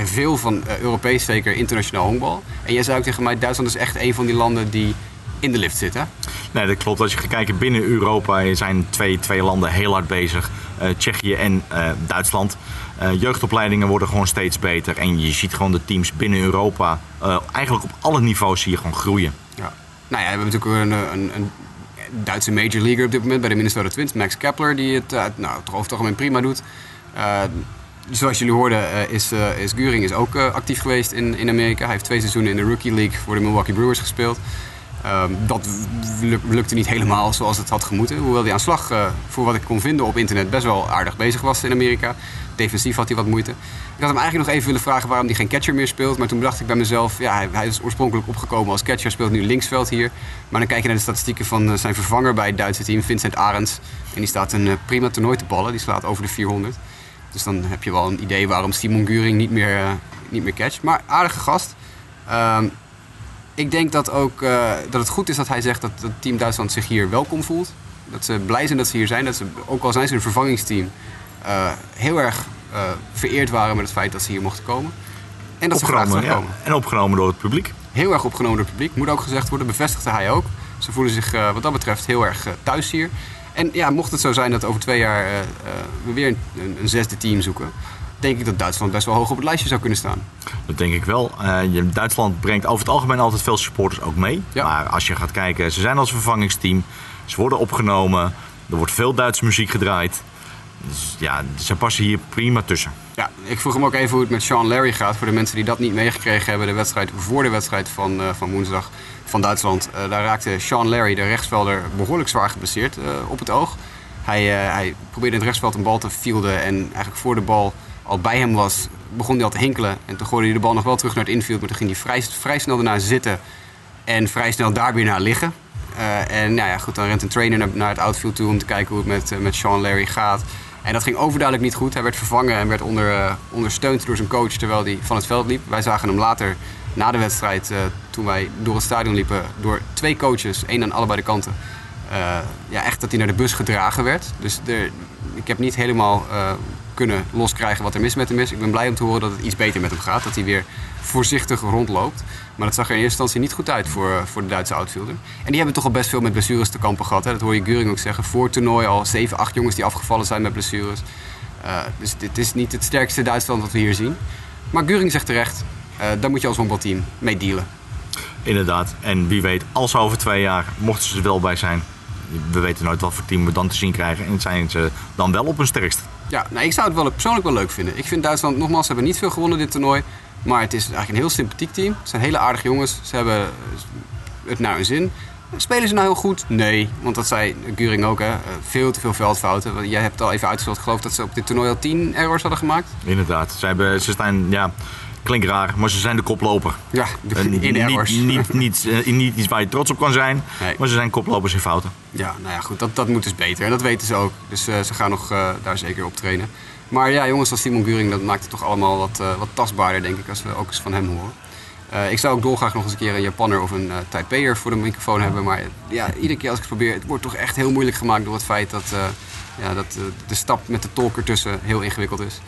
veel van Europees, zeker internationaal honkbal. En jij zei ook tegen mij, Duitsland is echt een van die landen die in de lift zit, hè? Nee, dat klopt. Als je gaat kijken binnen Europa zijn twee, twee landen heel hard bezig. Tsjechië en Duitsland. Jeugdopleidingen worden gewoon steeds beter. En je ziet gewoon de teams binnen Europa, eigenlijk op alle niveaus zie je gewoon groeien. Ja. Nou ja, we hebben natuurlijk een, een, een Duitse major leaguer op dit moment bij de Minnesota Twins, Max Kepler, die het eh, nou, toch over het prima doet. Eh, zoals jullie hoorden is, is, eh, is Guring is ook eh, actief geweest in, in Amerika. Hij heeft twee seizoenen in de Rookie League voor de Milwaukee Brewers gespeeld. Ehm, dat luk- lukte niet helemaal zoals het had gemoeten. Hoewel hij aan slag, eh, voor wat ik kon vinden op internet, best wel aardig bezig was in Amerika. Defensief had hij wat moeite. Ik had hem eigenlijk nog even willen vragen waarom hij geen catcher meer speelt. Maar toen bedacht ik bij mezelf, ja, hij, hij is oorspronkelijk opgekomen als catcher, speelt nu linksveld hier. Maar dan kijk je naar de statistieken van eh, zijn vervanger bij het Duitse team, Vincent Arends. En die staat een eh, prima toernooi te ballen, die slaat over de 400. Dus dan heb je wel een idee waarom Simon Guring niet meer, niet meer catcht. Maar aardige gast. Ehm, ik denk dat, ook, eh, dat het goed is dat hij zegt dat het team Duitsland zich hier welkom voelt. Dat ze blij zijn dat ze hier zijn. Dat ze, ook al zijn ze een vervangingsteam, eh, heel erg eh, vereerd waren met het feit dat ze hier mochten komen. En dat ze graag Opgenomen, ja. terugkomen. En opgenomen door het publiek. Heel erg opgenomen door het publiek. Moet ook gezegd worden, bevestigde hij ook. Ze voelen zich wat dat betreft heel erg thuis hier. En ja, mocht het zo zijn dat over twee jaar we weer een, een, een zesde team zoeken... denk ik dat Duitsland best wel hoog op het lijstje zou kunnen staan. Dat denk ik wel. Je- Duitsland brengt over het algemeen altijd veel supporters ook mee. Ja. Maar als je gaat kijken, ze zijn als vervangingsteam. Ze worden opgenomen. Er wordt veel Duitse muziek gedraaid. Dus ja, ze passen hier prima tussen. Ja, ik vroeg hem ook even hoe het met Sean Larry gaat. Voor de mensen die dat niet meegekregen hebben. De wedstrijd voor de wedstrijd van, eh, van woensdag van Duitsland. Eh, daar raakte Sean Larry, de rechtsvelder, behoorlijk zwaar geblesseerd op het oog. Hij, hij probeerde in het rechtsveld een bal te fielden. En eigenlijk voor de bal al bij hem was, begon hij al te hinkelen. En toen gooide hij de bal nog wel terug naar het infield. Maar toen ging hij vrij, vrij snel daarna zitten. En vrij snel daar weer naar liggen. Eh, en nou ja, goed, dan rent een trainer naar, naar het outfield toe om te kijken hoe het met, eh, met Sean Larry gaat. En dat ging overduidelijk niet goed. Hij werd vervangen en werd onder, eh, ondersteund door zijn coach terwijl hij van het veld liep. Wij zagen hem later na de wedstrijd, toen wij door het stadion liepen, door twee coaches, één aan allebei de kanten. ja, echt dat hij naar de bus gedragen werd. Dus ik heb niet helemaal kunnen loskrijgen wat er mis met hem is. Ik ben blij om te horen dat het iets beter met hem gaat. Dat hij weer voorzichtig rondloopt. Maar dat zag er in eerste instantie niet goed uit voor, voor de Duitse outfielder. En die hebben toch al best veel met blessures te kampen gehad. Hè? Dat hoor je Guring ook zeggen. Voor het toernooi al 7, 8 jongens die afgevallen zijn met blessures. Uh, dus dit is niet het sterkste Duitsland wat we hier zien. Maar Guring zegt terecht, uh, daar moet je als honkbalteam mee dealen. Inderdaad. En wie weet, als over twee jaar, mochten ze er wel bij zijn, we weten nooit wat voor team we dan te zien krijgen. En zijn ze dan wel op hun sterkst. Ja, nou, ik zou het wel persoonlijk wel leuk vinden. Ik vind Duitsland, nogmaals, ze hebben niet veel gewonnen dit toernooi. Maar het is eigenlijk een heel sympathiek team. Het zijn hele aardige jongens. Ze hebben het naar hun zin. Spelen ze nou heel goed? Nee, want dat zei Guring ook, hè. veel te veel veldfouten. Jij hebt al even uitgesteld, geloof dat ze op dit toernooi al 10 errors hadden gemaakt. Inderdaad, ze, hebben, ze staan, ja, klinkt raar, maar ze zijn de koploper. Ja, de, in errors. Niet, niet, niet, uh, <laughs> niet iets waar je trots op kan zijn, nee. maar ze zijn koplopers in fouten. Ja, nou ja, goed, dat, dat moet dus beter. En dat weten ze ook. Dus uh, ze gaan nog daar zeker op trainen. Maar ja, jongens als Simon Guring, dat maakt het toch allemaal wat, wat tastbaarder, denk ik, als we ook eens van hem horen. Ik zou ook dolgraag nog eens een keer een Japanner of een Taipeier voor de microfoon hebben. Maar ja, iedere keer als ik het probeer, het wordt toch echt heel moeilijk gemaakt door het feit dat, ja, dat de stap met de tolk ertussen heel ingewikkeld is.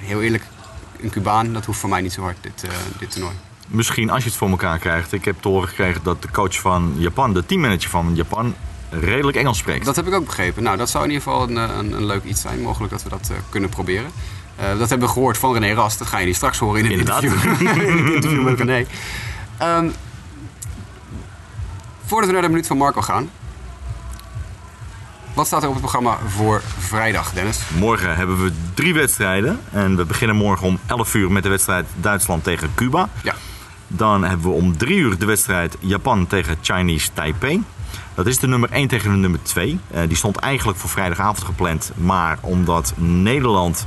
heel eerlijk, een Cubaan, dat hoeft voor mij niet zo hard, dit, dit toernooi. Misschien als je het voor elkaar krijgt. Ik heb te horen gekregen dat de coach van Japan, de teammanager van Japan, redelijk Engels spreekt. Dat heb ik ook begrepen. Nou, dat zou in ieder geval een, een, een leuk iets zijn. Mogelijk dat we dat kunnen proberen. Uh, dat hebben we gehoord van René Rast. Dat ga je niet straks horen in het Inderdaad. interview. <laughs> in het interview met René. Um, voordat we naar de minuut van Marco gaan. Wat staat er op het programma voor vrijdag, Dennis? Morgen hebben we drie wedstrijden. En we beginnen morgen om 11 uur met de wedstrijd Duitsland tegen Cuba. Ja. Dan hebben we om 3 uur de wedstrijd Japan tegen Chinese Taipei. Dat is de nummer 1 tegen de nummer 2. Uh, die stond eigenlijk voor vrijdagavond gepland. Maar omdat Nederland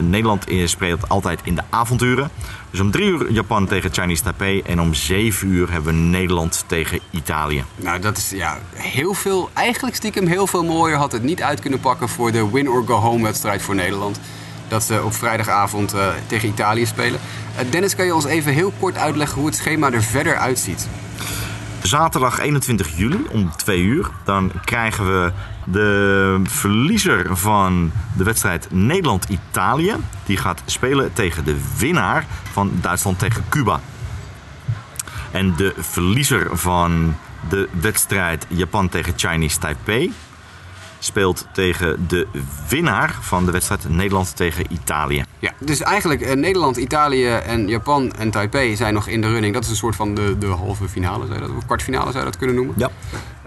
Nederland speelt altijd in de avonduren. Dus om 3 uur Japan tegen Chinese Taipei. En om 7 uur hebben we Nederland tegen Italië. Nou, dat is ja, heel veel. Eigenlijk stiekem heel veel mooier had het niet uit kunnen pakken voor de win-or-go-home wedstrijd voor Nederland. Dat ze op vrijdagavond uh, tegen Italië spelen. Uh, Dennis, kan je ons even heel kort uitleggen hoe het schema er verder uitziet? Zaterdag 21 juli om 2 uur. Dan krijgen we de verliezer van de wedstrijd Nederland-Italië. Die gaat spelen tegen de winnaar van Duitsland tegen Cuba. En de verliezer van de wedstrijd Japan tegen Chinese Taipei speelt tegen de winnaar van de wedstrijd Nederland tegen Italië. Ja, dus eigenlijk eh, Nederland, Italië en Japan en Taipei zijn nog in de running. Dat is een soort van de, de halve finale, zou je dat, of kwartfinale zou je dat kunnen noemen. Ja.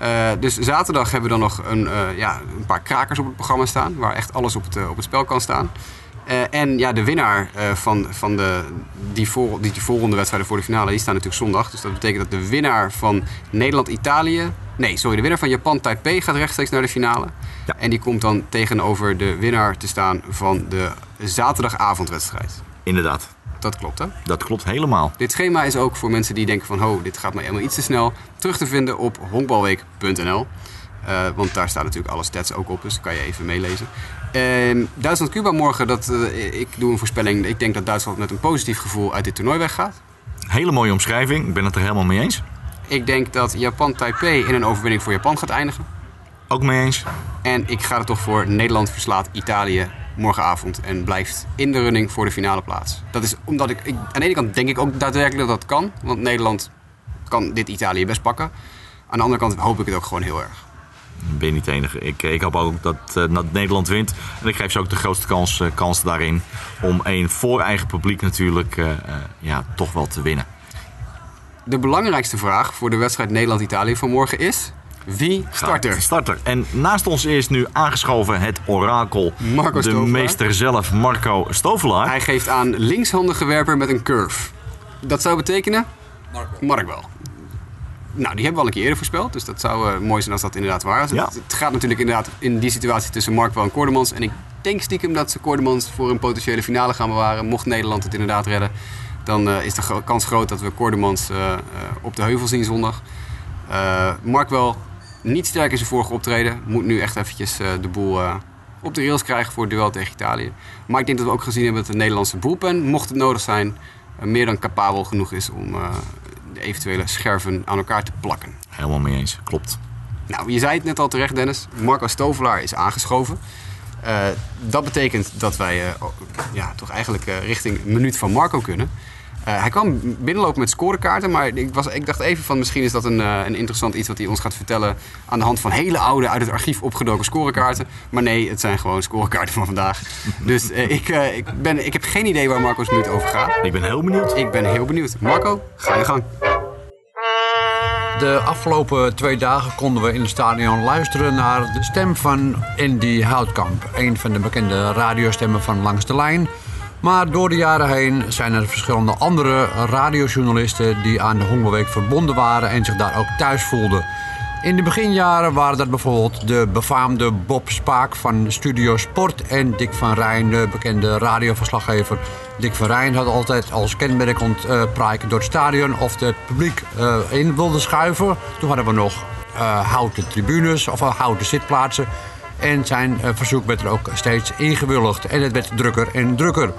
Uh, dus zaterdag hebben we dan nog een, uh, ja, een paar krakers op het programma staan, waar echt alles op het, uh, op het spel kan staan. en ja, de winnaar van, van de, die, vol, die, die volgende wedstrijden voor de finale, die staan natuurlijk zondag. Dus dat betekent dat de winnaar van Nederland-Italië Nee, sorry. De winnaar van Japan-Taipei gaat rechtstreeks naar de finale. Ja. En die komt dan tegenover de winnaar te staan van de zaterdagavondwedstrijd. Inderdaad. Dat klopt, hè? Dat klopt helemaal. Dit schema is ook voor mensen die denken van... ho, dit gaat mij helemaal iets te snel... terug te vinden op honkbalweek.nl. Uh, want daar staan natuurlijk alle stats ook op, dus dat kan je even meelezen. Uh, Duitsland-Cuba morgen, dat, uh, ik doe een voorspelling. Ik denk dat Duitsland met een positief gevoel uit dit toernooi weggaat. Hele mooie omschrijving, ik ben het er helemaal mee eens. Ik denk dat Japan-Taipei in een overwinning voor Japan gaat eindigen. Ook mee eens. En ik ga er toch voor Nederland verslaat Italië morgenavond en blijft in de running voor de finale plaats. Dat is omdat ik, ik, aan de ene kant denk ik ook daadwerkelijk dat dat kan, want Nederland kan dit Italië best pakken. Aan de andere kant hoop ik het ook gewoon heel erg. Ben je niet de enige. Ik, ik hoop ook dat, uh, dat Nederland wint. En ik geef ze ook de grootste kans, uh, kans daarin om een voor eigen publiek natuurlijk uh, ja, toch wel te winnen. De belangrijkste vraag voor de wedstrijd Nederland-Italië van morgen is... Wie start er? Starter. En naast ons is nu aangeschoven het orakel. Marco de Stovelaar. meester zelf, Marco Stovelaar. Hij geeft aan linkshandige werper met een curve. Dat zou betekenen? Mark Mark wel. Nou, die hebben we al een keer eerder voorspeld. Dus dat zou uh, mooi zijn als dat inderdaad waar is. Ja. Het, het, gaat natuurlijk inderdaad in die situatie tussen Markwell en Koordemans. En ik denk stiekem dat ze Koordemans voor een potentiële finale gaan bewaren. Mocht Nederland het inderdaad redden. Dan uh, is de gro kans groot dat we Koordemans uh, op de heuvel zien zondag. Markwell niet sterk in zijn vorige optreden. Moet nu echt eventjes de boel op de rails krijgen voor het duel tegen Italië. Maar ik denk dat we ook gezien hebben dat de Nederlandse boelpen, mocht het nodig zijn, meer dan capabel genoeg is om de eventuele scherven aan elkaar te plakken. Helemaal mee eens, klopt. Nou, je zei het net al terecht, Dennis. Marco Stovelaar is aangeschoven. Eh, dat betekent dat wij eh, ja, toch eigenlijk eh, richting minuut van Marco kunnen. Eh, hij kwam binnenlopen met scorekaarten, maar ik, was, ik dacht even van misschien is dat een, eh, een interessant iets wat hij ons gaat vertellen aan de hand van hele oude uit het archief opgedoken scorekaarten. Maar nee, het zijn gewoon scorekaarten van vandaag. <laughs> Dus eh, ik, ik, ben, ik heb geen idee waar Marco's minuut over gaat. Ik ben heel benieuwd. Ik ben heel benieuwd. Marco, ga je gang. De afgelopen twee dagen konden we in het stadion luisteren naar de stem van Andy Houtkamp. Een van de bekende radiostemmen van Langs de Lijn. Maar door de jaren heen zijn er verschillende andere radiojournalisten die aan de Hongerweek verbonden waren en zich daar ook thuis voelden. In de beginjaren waren dat bijvoorbeeld de befaamde Bob Spaak van Studio Sport en Dick van Rijn, de bekende radioverslaggever. Dick van Rijn had altijd als kenmerkend eh praatje door het stadion of het publiek eh, in wilde schuiven. Toen hadden we nog eh, houten tribunes of eh, houten zitplaatsen. En zijn verzoek werd er ook steeds ingewilligd en het werd drukker en drukker.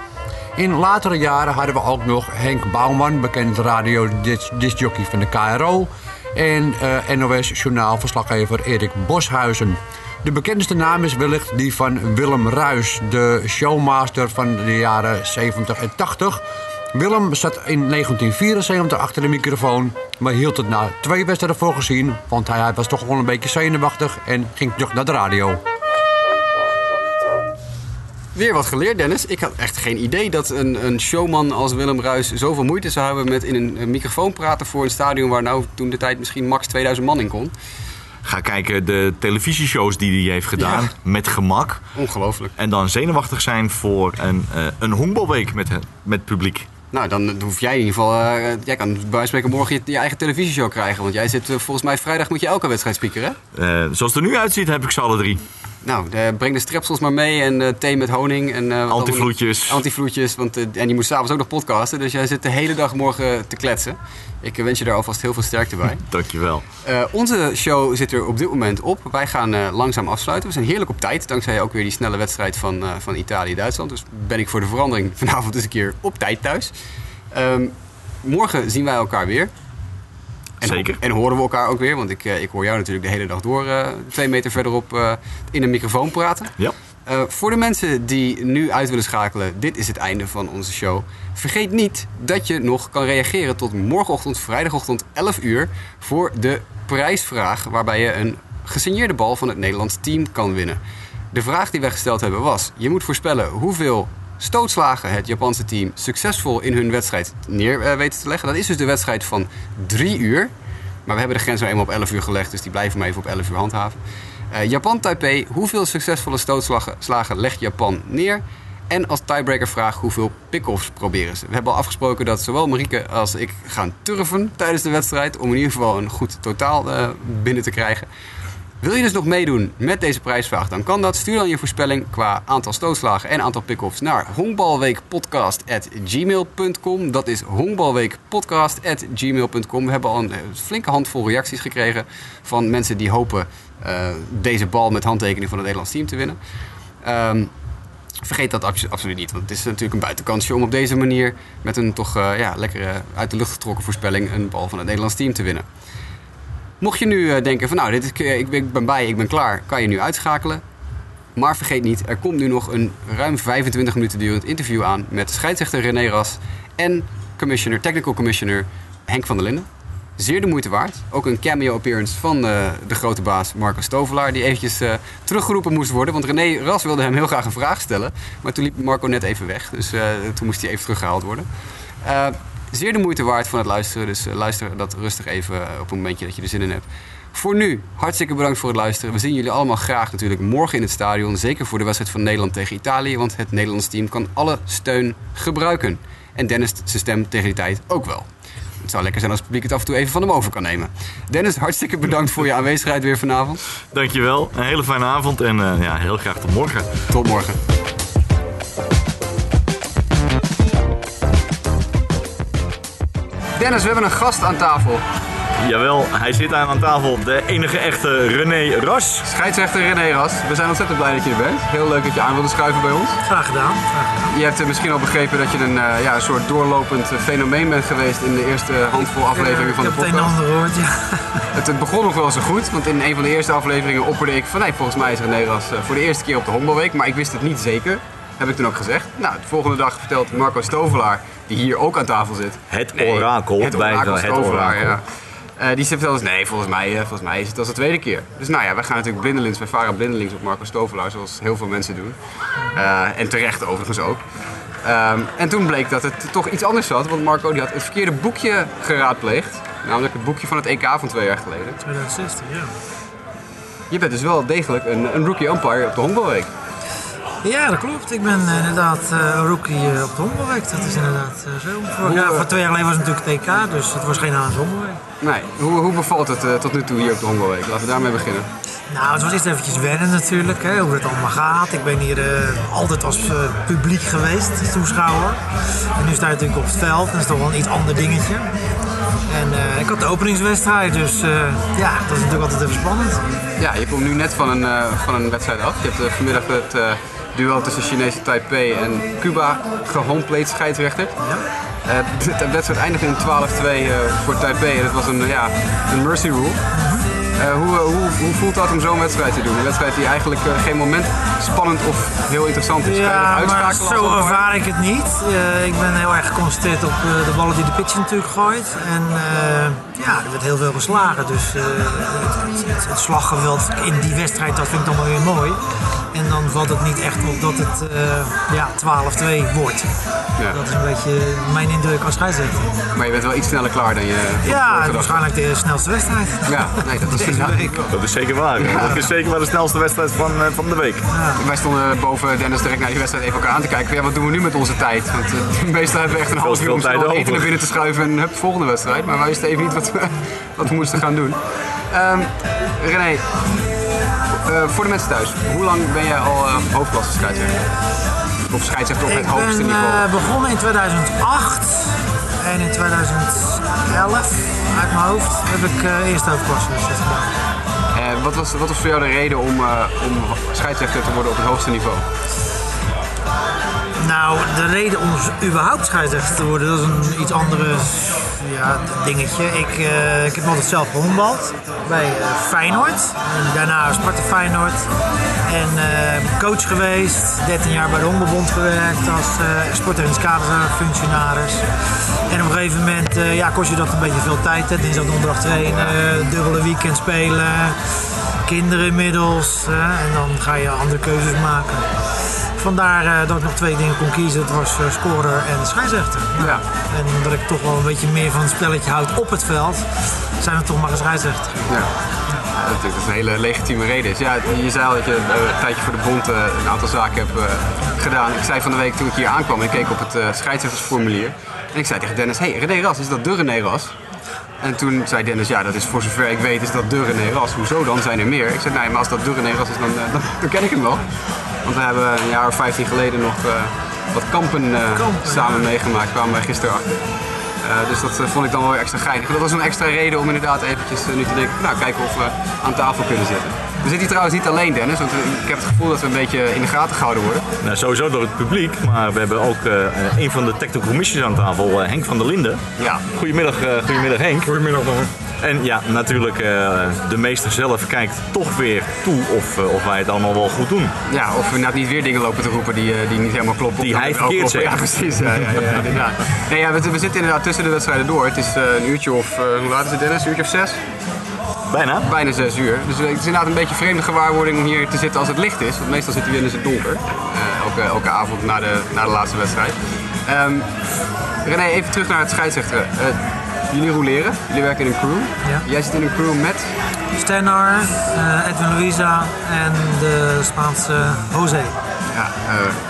In latere jaren hadden we ook nog Henk Bouwman, bekend radio-discjockey van de KRO. En eh, NOS-journaalverslaggever Erik Boshuizen. De bekendste naam is wellicht die van Willem Ruis, de showmaster van de jaren 70 en 80. Willem zat in 1974 achter de microfoon, maar hield het na twee wedstrijden voor gezien, want hij was toch wel een beetje zenuwachtig en ging terug naar de radio. Weer wat geleerd, Dennis. Ik had echt geen idee dat een, een showman als Willem Ruis zoveel moeite zou hebben met in een, microfoon praten voor een stadion waar nou toen de tijd misschien max 2000 man in kon. Ga kijken de televisieshows die hij heeft gedaan. Ja. Met gemak. Ongelooflijk. En dan zenuwachtig zijn voor een, eh, een honkbalweek met, met publiek. Nou, dan hoef jij in ieder geval. eh, jij kan bij wijze van spreken morgen je, je eigen televisieshow krijgen. Want jij zit eh, volgens mij vrijdag moet je elke wedstrijd spiekeren. Eh, zoals het er nu uitziet heb ik ze alle drie. Nou, eh, breng de strepsels maar mee en eh, thee met honing. En, wat Antivloedjes. Antivloedjes, want, eh, en je moet s'avonds ook nog podcasten. Dus jij zit de hele dag morgen te kletsen. Ik wens je daar alvast heel veel sterkte bij. <laughs> Dankjewel. Onze show zit er op dit moment op. Wij gaan langzaam afsluiten. We zijn heerlijk op tijd, dankzij ook weer die snelle wedstrijd van, van Italië-Duitsland. Dus ben ik voor de verandering <laughs> vanavond eens een keer op tijd thuis. Ehm, morgen zien wij elkaar weer. En, Zeker. En horen we elkaar ook weer, want ik, eh, ik hoor jou natuurlijk de hele dag door eh, twee meter verderop eh, in een microfoon praten. Ja. Voor de mensen die nu uit willen schakelen, dit is het einde van onze show. Vergeet niet dat je nog kan reageren tot morgenochtend, vrijdagochtend 11 uur, voor de prijsvraag waarbij je een gesigneerde bal van het Nederlands team kan winnen. De vraag die wij gesteld hebben was: je moet voorspellen hoeveel stootslagen het Japanse team succesvol in hun wedstrijd neer eh, weten te leggen. Dat is dus de wedstrijd van 3 uur. Maar we hebben de grens nou eenmaal op 11 uur gelegd, dus die blijven maar even op 11 uur handhaven. Eh, Japan Taipei, hoeveel succesvolle stootslagen slagen legt Japan neer? En als tiebreaker vraag, hoeveel pick-offs proberen ze? We hebben al afgesproken dat zowel Marieke als ik gaan turven tijdens de wedstrijd... om in ieder geval een goed totaal eh, binnen te krijgen. Wil je dus nog meedoen met deze prijsvraag, dan kan dat. Stuur dan je voorspelling qua aantal stootslagen en aantal pick-offs naar honkbalweekpodcast.gmail.com. Dat is honkbalweekpodcast.gmail.com. We hebben al een eh, flinke handvol reacties gekregen van mensen die hopen eh, deze bal met handtekening van het Nederlands team te winnen. Ehm, vergeet dat abso- absoluut niet, want het is natuurlijk een buitenkansje om op deze manier met een toch eh, ja, lekkere uit de lucht getrokken voorspelling een bal van het Nederlands team te winnen. Mocht je nu eh, denken van nou, dit is, ik, ben- ik ben bij, ik ben klaar, kan je nu uitschakelen. Maar vergeet niet, er komt nu nog een ruim 25 minuten durend interview aan met scheidsrechter René Ras en commissioner, technical commissioner Henk van der Linden. Zeer de moeite waard. Ook een cameo appearance van eh, de grote baas Marco Stovelaar, die eventjes eh, teruggeroepen moest worden. Want René Ras wilde hem heel graag een vraag stellen, maar toen liep Marco net even weg. Dus eh, toen moest hij even teruggehaald worden. Zeer de moeite waard van het luisteren, dus eh, luister dat rustig even eh, op een momentje dat je er zin in hebt. Voor nu, hartstikke bedankt voor het luisteren. We zien jullie allemaal graag natuurlijk morgen in het stadion. Zeker voor de wedstrijd van Nederland tegen Italië. Want het Nederlands team kan alle steun gebruiken. En Dennis zijn stem tegen die tijd ook wel. Het zou lekker zijn als het publiek het af en toe even van hem over kan nemen. Dennis, hartstikke bedankt voor je aanwezigheid weer vanavond. Dankjewel. Een hele fijne avond en eh, ja, heel graag tot morgen. Tot morgen. Dennis, we hebben een gast aan tafel. Jawel, hij zit aan aan tafel. De enige echte René Ras. Scheidsrechter René Ras, we zijn ontzettend blij dat je er bent. Heel leuk dat je aan wilde schuiven bij ons. Graag gedaan. Graag gedaan. Je hebt eh, misschien al begrepen dat je een, eh, ja, een soort doorlopend eh, fenomeen bent geweest in de eerste handvol afleveringen van de ik heb het een en podcast. ander gehoord, ja. Het, het begon nog wel zo goed, want in een van de eerste afleveringen opperde ik van nee, volgens mij is René Ras eh, voor de eerste keer op de Honkbalweek, maar ik wist het niet zeker. Heb ik toen ook gezegd. Nou, de volgende dag vertelt Marco Stovelaar, die hier ook aan tafel zit. Het Nee, orakel. Het Wij- orakel het orakel. ja. Eh, die zegt zelfs, nee, volgens mij, eh, volgens mij is het als de tweede keer. Dus nou ja, wij gaan natuurlijk blindelings, wij varen blindelings op Marco Stovelaar, zoals heel veel mensen doen. Eh, en terecht overigens ook. Ehm, en toen bleek dat het toch iets anders zat, want Marco die had het verkeerde boekje geraadpleegd. Namelijk het boekje van het EK van twee jaar geleden. 2016, ja. Je bent dus wel degelijk een, een rookie umpire op de Honkbalweek. Ja, dat klopt. Ik ben eh, inderdaad een rookie eh, op de Hongerweek. Dat is inderdaad zo. Vorig Hoe, jaar, voor twee jaar geleden was het natuurlijk EK, dus het was geen Haans Hongerweek. Nee, hoe, hoe bevalt het tot nu toe hier op de Honkbalweek? Laten we daarmee beginnen. Nou, het was eerst eventjes wennen natuurlijk, hè, hoe het allemaal gaat. Ik ben hier altijd als publiek geweest, toeschouwer. En nu sta je natuurlijk op het veld, dat is toch wel een iets ander dingetje. En ik had de openingswedstrijd, dus ja, dat is natuurlijk altijd even spannend. Ja, je komt nu net van een, van een wedstrijd af. Je hebt vanmiddag het duel tussen Chinese Taipei en Cuba gehomeplate scheidsrechter. Ja. Eh, de, <laughs> de wedstrijd eindigde in 12-2 eh, voor Taipei en dat was een, ja, een mercy rule. Eh, hoe, eh, hoe, hoe voelt dat om zo'n wedstrijd te doen? Een wedstrijd die eigenlijk eh, geen moment spannend of heel interessant is. Ja, maar zo ervaar ik het niet. Ik ben heel erg geconcentreerd op de ballen die de pitcher natuurlijk gooit. En ja, er werd heel veel geslagen. Dus het, het, het slaggeweld in die wedstrijd, dat vind ik dan wel weer mooi. En dan valt het niet echt op dat het eh, ja, 12-2 wordt. Ja. Dat is een beetje mijn indruk als scheidsrechter. Maar je bent wel iets sneller klaar dan je Ja, waarschijnlijk de snelste wedstrijd. Ja, nee, dat is <laughs> Dat is zeker waar. Dat is zeker wel de snelste wedstrijd van, eh, van de week. Wij stonden boven Dennis direct naar die wedstrijd even elkaar aan te kijken. Ja, wat doen we nu met onze tijd? Want uh, meestal hebben we echt een half uur om tijd eten over. naar binnen te schuiven en hup, volgende wedstrijd. Maar wij wisten even niet wat we, <laughs> wat we moesten gaan doen. Ehm René, eh, voor de mensen thuis, hoe lang ben jij al uh, hoofdklasse scheidsrechter? Of scheidsrechter op het Ik hoogste ben niveau? eh, begonnen in 2008 en in 2011 uit mijn hoofd heb ik eh eerste hoofdklasse gedaan. Eh, wat, was, wat was voor jou de reden om, uh, om scheidsrechter te worden op het hoogste niveau? Nou, de reden om überhaupt scheidsrechter te worden, dat is een iets andere ja, dingetje. Ik, uh, ik heb altijd zelf gehondbald bij uh, Feyenoord. En daarna Sparta Feyenoord. En uh, coach geweest, 13 jaar bij de Hondenbond gewerkt als uh, sportherinnenskaderfunctionaris. En op een gegeven moment ja, kost je dat een beetje veel tijd. Hè. Dinsdag, donderdag trainen, dubbele weekend spelen, kinderen inmiddels. en dan ga je andere keuzes maken. Vandaar uh, dat ik nog twee dingen kon kiezen. Het was uh, scorer en scheidsrechter. Nou, ja. En omdat ik toch wel een beetje meer van het spelletje houd op het veld, zijn we toch maar een scheidsrechter. Ja. Dat is een hele legitieme reden. Dus ja, je zei al dat je uh, een tijdje voor de bond een aantal zaken hebt gedaan. Ik zei van de week toen ik hier aankwam, ik keek op het scheidsrechtersformulier. En ik zei tegen Dennis, hey, René Ras, is dat de René Ras? En toen zei Dennis, ja, dat is voor zover ik weet, is dat de René Ras. Hoezo dan? Zijn er meer? Ik zei, nee, maar als dat de René Ras is, dan, dan, dan ken ik hem wel. Want we hebben een jaar of 15 geleden nog uh, wat kampen, uh, kampen samen ja. meegemaakt, kwamen wij gisteren achter. Uh, dus dat vond ik dan wel weer extra geinig. Dat was een extra reden om inderdaad eventjes nu te denken, nou kijken of we aan tafel kunnen zitten. We zitten hier trouwens niet alleen Dennis, want ik heb het gevoel dat we een beetje in de gaten gehouden worden. Nou, sowieso door het publiek, maar we hebben ook een van de technical commissies aan tafel, Henk van der Linden. Ja. Goedemiddag, goedemiddag Henk. Goedemiddag nog. En ja, natuurlijk, uh, de meester zelf kijkt toch weer toe of, uh, of wij het allemaal wel goed doen. Ja, of we nou niet weer dingen lopen te roepen die, uh, die niet helemaal kloppen. Die hij verkeerd zegt. Ja, precies. Ja, ja, ja, inderdaad. Nee, ja, we, we, zitten inderdaad tussen de wedstrijden door. Het is een uurtje of, hoe laat is het Dennis? Een uurtje of zes? Bijna. Bijna zes uur. Dus het is inderdaad een beetje een vreemde gewaarwording om hier te zitten als het licht is. Want meestal zitten we in het donker. elke, elke avond na de, na de laatste wedstrijd. Um, René, even terug naar het scheidsrechteren. Jullie roleren, jullie werken in een crew. Ja. Jij zit in een crew met? Stenar, uh, Edwin Luisa en de Spaanse José. Ja,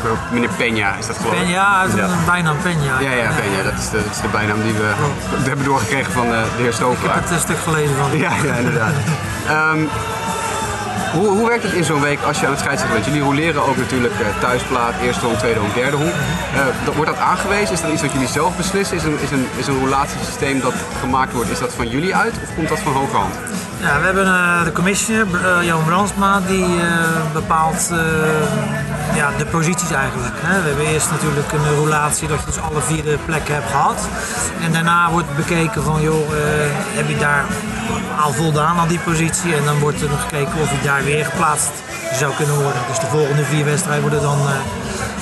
uh, meneer Peña is dat geloof ik. Peña, ja, ja. bijnaam Peña. Ja, ja, Peña, dat is de, dat is de bijnaam die we Klopt. hebben doorgekregen van uh, de heer Stover. Ik heb het een stuk gelezen van. Ja, ja inderdaad. um, <laughs> Hoe, hoe werkt het in zo'n week als je aan het scheidsrechten bent? Jullie roleren ook natuurlijk eh, thuisplaat, eerste honk, tweede honk, derde. Eh, dat- wordt dat aangewezen? Is dat iets wat jullie zelf beslissen? Is een, is een, is een roulatiesysteem dat gemaakt wordt, is dat van jullie uit of komt dat van hogerhand? Ja, we hebben eh, de commissioner, eh, Johan Brandsma, die eh, bepaalt eh, ja, de posities eigenlijk. Hè. We hebben eerst natuurlijk een roulatie dat je dus alle vier de plekken hebt gehad. En daarna wordt bekeken van, joh, eh, heb je daar al voldaan aan die positie? En dan wordt er nog gekeken of je daar weer geplaatst zou kunnen worden. Dus de volgende vier wedstrijden worden dan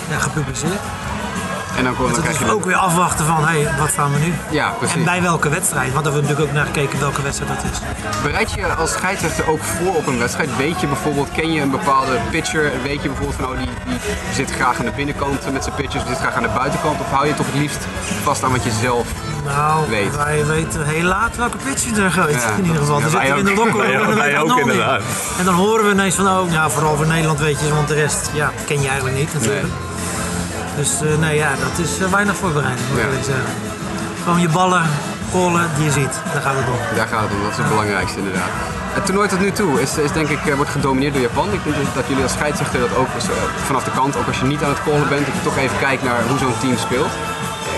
eh, gepubliceerd. En dan, kom- dan krijg het je is ook weer afwachten van, hé, wat gaan we nu? Ja, precies. En bij welke wedstrijd? Want daar hebben we natuurlijk ook naar gekeken welke wedstrijd dat is. Bereid je als scheidsrechter ook voor op een wedstrijd? Weet je bijvoorbeeld, ken je een bepaalde pitcher? Weet je bijvoorbeeld van, oh, die, die zit graag aan de binnenkant met zijn pitchers, die zit graag aan de buitenkant? Of hou je toch het liefst vast aan wat je zelf Nou, weet. wij weten heel laat welke pitch je er gooit. Ja, in ieder geval. ja, Dan zit wij hij in de ook. lokker Wij en ook, inderdaad. En dan horen we ineens van, oh, ja, vooral voor Nederland weet je, want de rest ja, ken je eigenlijk niet natuurlijk. Dus eh, nee, ja, dat is eh, weinig voorbereiding, moet ik Ja. zeggen. Gewoon je ballen, callen die je ziet. Daar gaat het om. Daar gaat het om, dat is het belangrijkste inderdaad. Het toernooi tot nu toe is, is denk ik, eh, wordt gedomineerd door Japan. Ik denk dat- jullie als scheidsrechter dat ook vanaf de kant, ook als je niet aan het callen bent, dat je toch even kijkt naar hoe zo'n team speelt.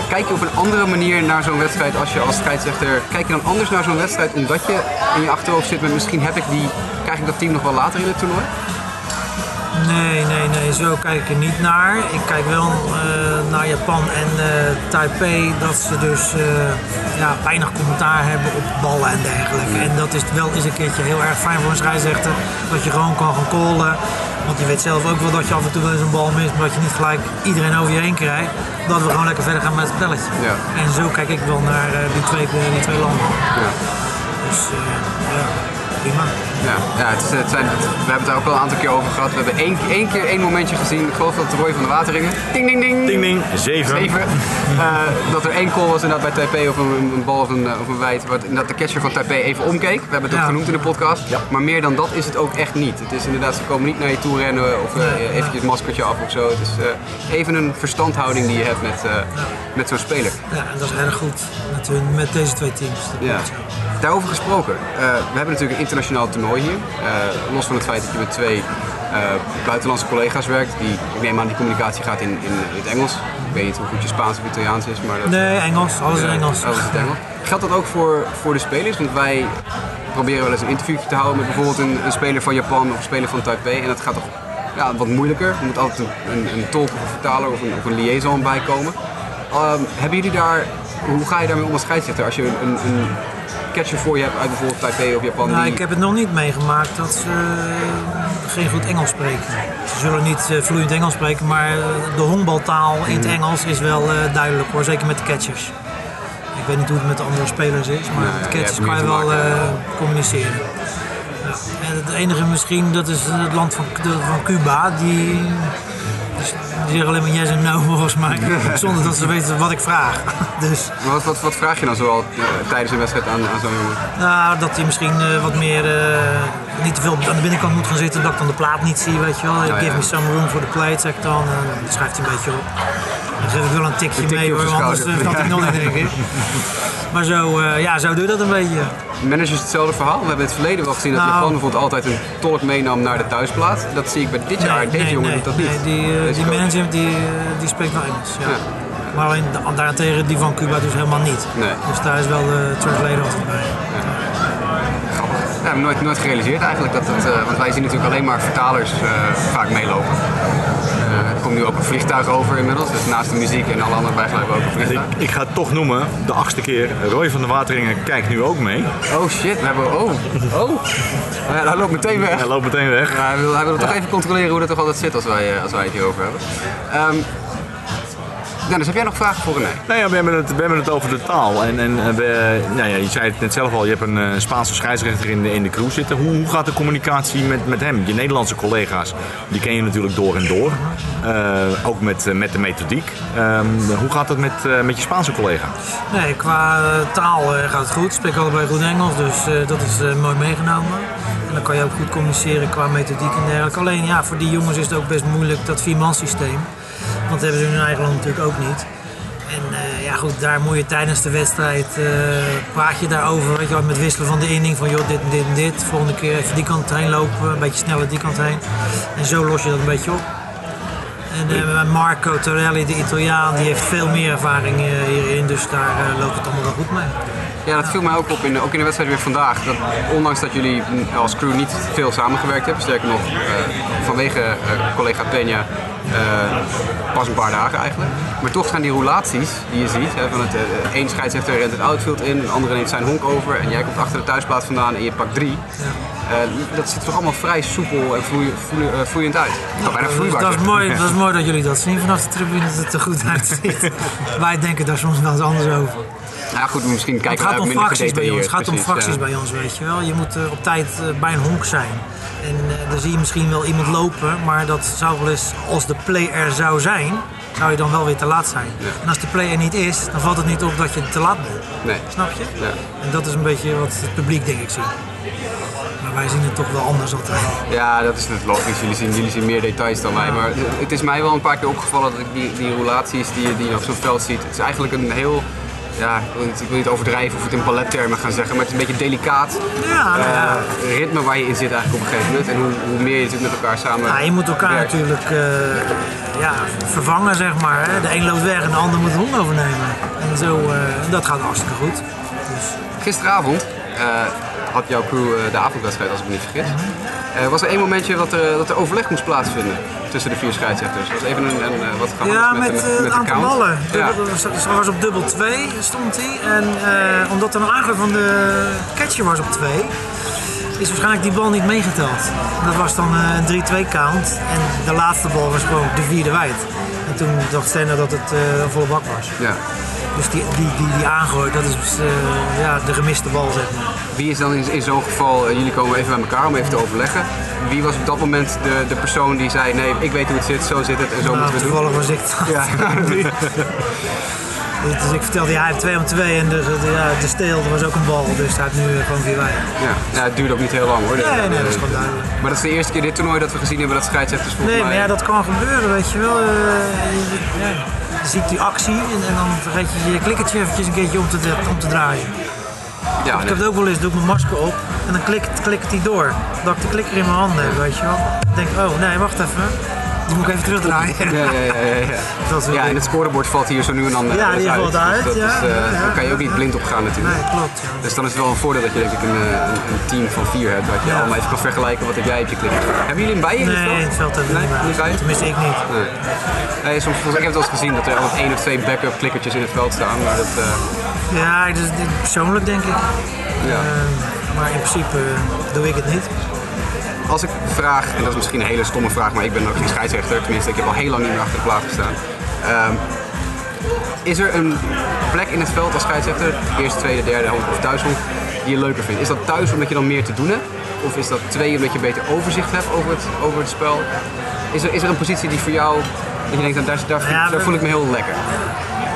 Kijk je op een andere manier naar zo'n wedstrijd als je als scheidsrechter, kijk je dan anders naar zo'n wedstrijd omdat je in je achterhoofd zit met misschien heb ik die, krijg ik dat team nog wel later in het toernooi? Nee, nee, nee, zo kijk ik er niet naar. Ik kijk wel eh, naar Japan en eh, Taipei dat ze dus eh, ja, weinig commentaar hebben op ballen en dergelijke. En dat is wel eens een keertje heel erg fijn voor een scheidsrechter, dat je gewoon kan gaan callen. Want je weet zelf ook wel dat je af en toe wel eens een bal mist, maar dat je niet gelijk iedereen over je heen krijgt. Dat we gewoon lekker verder gaan met het spelletje. Ja. En zo kijk ik wel naar die, twee, die twee landen. Ja. Dus ja, prima. Ja, ja het is, het zijn, we hebben het er ook al een aantal keer over gehad. We hebben één, één keer één momentje gezien, ik geloof dat het Roy van de Wateringen. Ding ding ding! Ding ding, zeven. Even. Eh, dat er één call was inderdaad bij Taipei of een, een bal of een, eh, of een wijd. Wat inderdaad de catcher van Taipei even omkeek. We hebben het ook genoemd in de podcast. Maar meer dan dat is het ook echt niet. Het is inderdaad, ze komen niet naar je toe rennen of eh, eventjes het maskertje af of zo. Het is even een verstandhouding die je hebt met, met zo'n speler. Ja, en dat is erg goed natuurlijk met deze twee teams. Dat Ja. Daarover gesproken, we hebben natuurlijk een internationaal toernooi hier. Eh, los van het feit dat je met twee eh, buitenlandse collega's werkt. Die, ik neem aan die communicatie gaat in, in het Engels. Ik weet niet hoe goed je Spaans of Italiaans is, maar dat, Nee, Engels, alles in Engels. Alles in het Engels. Geldt dat ook voor, voor de spelers? Want wij proberen wel eens een interview te houden met bijvoorbeeld een, een speler van Japan of een speler van Taipei. En dat gaat toch ja, wat moeilijker. Er moet altijd een, een, een tolk of een vertaler of een, of een liaison bij komen. Ehm, hebben jullie daar, hoe ga je daarmee om als scheidsrechter? Als je een, een catcher voor je hebt uit bijvoorbeeld Taipei of Japan. Nou, die... ik heb het nog niet meegemaakt dat ze eh, geen goed Engels spreken. Ze zullen niet eh, vloeiend Engels spreken, maar eh, de honkbaltaal in het Engels is wel duidelijk hoor, zeker met de catchers. Ik weet niet hoe het met de andere spelers is, maar met de catchers kan je wel communiceren. Ja. En het enige misschien, dat is het land van, van Cuba, die, die zeggen alleen maar yes en no <laughs> volgens mij, zonder dat ze weten wat ik vraag. <laughs> Dus Wat, wat, wat vraag je dan zoal eh, tijdens een wedstrijd aan, aan zo'n jongen? Nou, dat hij misschien eh, wat meer eh, niet te veel aan de binnenkant moet gaan zitten, dat ik dan de plaat niet zie, weet je wel. ja. Give me some room for the plate, zeg ik dan. En dan schrijft hij een beetje op. Dan geef ik wel een tikje, Een tikje mee hoor, zijn anders uh, hij nog niet, denk ik. Maar zo, ja, zo doe je dat een beetje. Managers hetzelfde verhaal. We hebben in het verleden wel gezien dat Nou. Japan bijvoorbeeld altijd een tolk meenam naar de thuisplaats. Dat zie ik bij dit jaar. Deze jongen doet dat niet. Nee, die. Die, eh, die spreekt wel Engels. Ja. Ja. Maar alleen da- daarentegen die van Cuba dus helemaal niet. Nee. Dus daar is wel de translator altijd bij. Grappig. Ja, nooit, nooit gerealiseerd eigenlijk. Dat het, eh, want wij zien natuurlijk alleen maar vertalers eh, vaak meelopen. Komt nu ook een vliegtuig over inmiddels. Dus naast de muziek en alle andere bijgeluiden ook een Ik, vliegtuig. ik ga het toch noemen, de achtste keer. Roy van der Wateringen kijkt nu ook mee. Oh shit, we hebben... Oh, oh. Ja, hij loopt meteen weg. Hij loopt meteen weg. Ja, hij wil, hij wil toch even controleren hoe dat toch altijd zit als wij, eh, als wij het hierover hebben. Ehm, Dennis, heb jij nog vragen voor René? Nou ja, we hebben het, we hebben het over de taal. En, en we, nou ja, je zei het net zelf al, je hebt een eh, Spaanse scheidsrechter in de, in de crew zitten. Hoe, hoe gaat de communicatie met, met hem? Je Nederlandse collega's, die ken je natuurlijk door en door. Eh, ook met, eh, met de methodiek. Ehm, hoe gaat het met, eh, met je Spaanse collega? Nee, qua taal eh, gaat het goed. Ik spreek allebei goed Engels, dus eh, dat is eh, mooi meegenomen. En dan kan je ook goed communiceren qua methodiek en dergelijke. Alleen ja, voor die jongens is het ook best moeilijk, dat viermanssysteem. Want dat hebben ze in hun eigen land natuurlijk ook niet. En eh, ja goed, daar moet je tijdens de wedstrijd, eh, praat je daarover, weet je wel, met wisselen van de inning, van joh, dit en dit en dit. Volgende keer even die kant heen lopen, een beetje sneller die kant heen. En zo los je dat een beetje op. En eh, Marco Torelli, de Italiaan, die heeft veel meer ervaring hierin, dus daar loopt het allemaal wel goed mee. Ja, dat viel mij ook op, in, ook in de wedstrijd weer vandaag. Dat, ondanks dat jullie als crew niet veel samengewerkt hebben, sterker nog, vanwege collega Peña pas een paar dagen eigenlijk. Maar toch zijn die roulaties die je ziet, hè, van het eh, één scheidsrechter rent het outfield in, een andere neemt zijn honk over en jij komt achter de thuisplaats vandaan en je pakt drie. Eh, dat ziet er toch allemaal vrij soepel en vloei, vloei- eh, vloeiend uit. Bijna Dat is, vloeibaar dat, is zeggen. mooi, <laughs> dat is mooi dat jullie dat zien vanaf de tribune, dat het er goed uitziet. <laughs> Wij denken daar soms wel eens anders over. Nou ja, goed, misschien Het kijken we gaat ook om fracties bij ons. Het gaat om fracties ja. bij ons, weet je wel. Je moet eh, op tijd eh, bij een honk zijn. En eh, dan zie je misschien wel iemand lopen, maar dat zou wel eens, als de play er zou zijn, zou je dan wel weer te laat zijn. En als de play er niet is, dan valt het niet op dat je te laat bent. Nee. Snap je? Ja. En dat is een beetje wat het publiek denk ik ziet. Maar wij zien het toch wel anders altijd. Ja, dat is het logisch. Jullie zien, jullie zien meer details dan mij. Maar het is mij wel een paar keer opgevallen dat ik die, die roulaties die, je- die je op zo'n veld ziet. Het is eigenlijk een heel. Ja, ik wil, niet, ik wil niet overdrijven of het in ballettermen gaan zeggen, maar het is een beetje delicaat Ja, nou ja. eh, ritme waar je in zit eigenlijk op een gegeven moment. En hoe, hoe meer je natuurlijk met elkaar samen. Ja, je moet elkaar werkt. natuurlijk eh, ja, vervangen, zeg maar. Hè. De een loopt weg en de ander moet de hond overnemen. En zo, eh, dat gaat hartstikke goed. Dus, Gisteravond had jouw crew eh, de avondwedstrijd, als ik me niet vergis. Eh, was er één momentje dat er, dat er overleg moest plaatsvinden tussen de vier scheidsrechters. Dat was even een, een, eh, wat gaan ja, met, met, met de aantal ballen. Ja. Was op dubbel 2 stond hij. En omdat er een aangever van de catcher was op 2, is waarschijnlijk die bal niet meegeteld. Dat was dan een 3-2 count. En de laatste bal was gewoon de vierde wijd. En toen dacht Stenner dat het eh, een volle bak was. Ja. Dus die, die, die, die aangooit, dat is eh, ja, de gemiste bal, zeg maar. Wie is dan in, in zo'n geval, eh, jullie komen even bij elkaar om even te overleggen. Wie was op dat moment de, de persoon die zei: Nee, ik weet hoe het zit, zo zit het en zo Nou, moeten we doen? toevallig was ik. Ja. <laughs> Dus ik vertelde, ja, hij heeft 2 om 2 en de, de, ja, de steel was ook een bal. Dus hij heeft nu eh, gewoon vier wij. Ja. ja, het duurde ook niet heel lang hoor. Nee, nee, dat is gewoon duidelijk. Maar dat is de eerste keer dit toernooi dat we gezien hebben dat scheidsrechters volgens Nee, mij... maar ja, dat kan gebeuren, weet je wel. Ja, ziet die actie en, en dan vergeet je je klikkertje eventjes een keertje om te, om te draaien. Ja, Ik heb het ook wel eens, doe ik mijn masker op en dan klikt, klikt hij door. Dat ik de klikker in mijn handen heb, weet je wel. Dan denk ik, oh nee, wacht even. Die moet ik even terugdraaien. Ja, ja, ja, ja, ja. <laughs> Dat soort ja, en dingen. het scorebord valt hier zo nu en dan eh, Ja, die valt Dus uit, dat ja, is, eh, ja. Daar kan je ook niet blind op gaan natuurlijk. Nee, klopt. Ja. Dus dan is het wel een voordeel dat je denk ik een, eh, een, een team van vier hebt. Dat je allemaal even kan vergelijken wat heb jij op je klikker. Hebben jullie een bij je in Nee, het veld hebben Nee, niet bij? Tenminste, ik niet. Nee. Nee, soms, ik heb het wel eens gezien dat er altijd één of twee backup klikkertjes in het veld staan. Maar dat, eh, Ja, dus, persoonlijk denk ik. ja. Maar in principe doe ik het niet. Als ik vraag, en dat is misschien een hele stomme vraag, maar ik ben ook geen scheidsrechter. Tenminste, ik heb al heel lang niet meer achter de plaat gestaan. Ehm, is er een plek in het veld als scheidsrechter, eerste, tweede, derde honk of thuishonk, die je leuker vindt? Is dat thuis omdat je dan meer te doen hebt? Of is dat twee omdat je beter overzicht hebt over het, over het spel? Is er, is er een positie die voor jou, dat je denkt, nou, daar, daar, Ja, daar voel ik me heel lekker?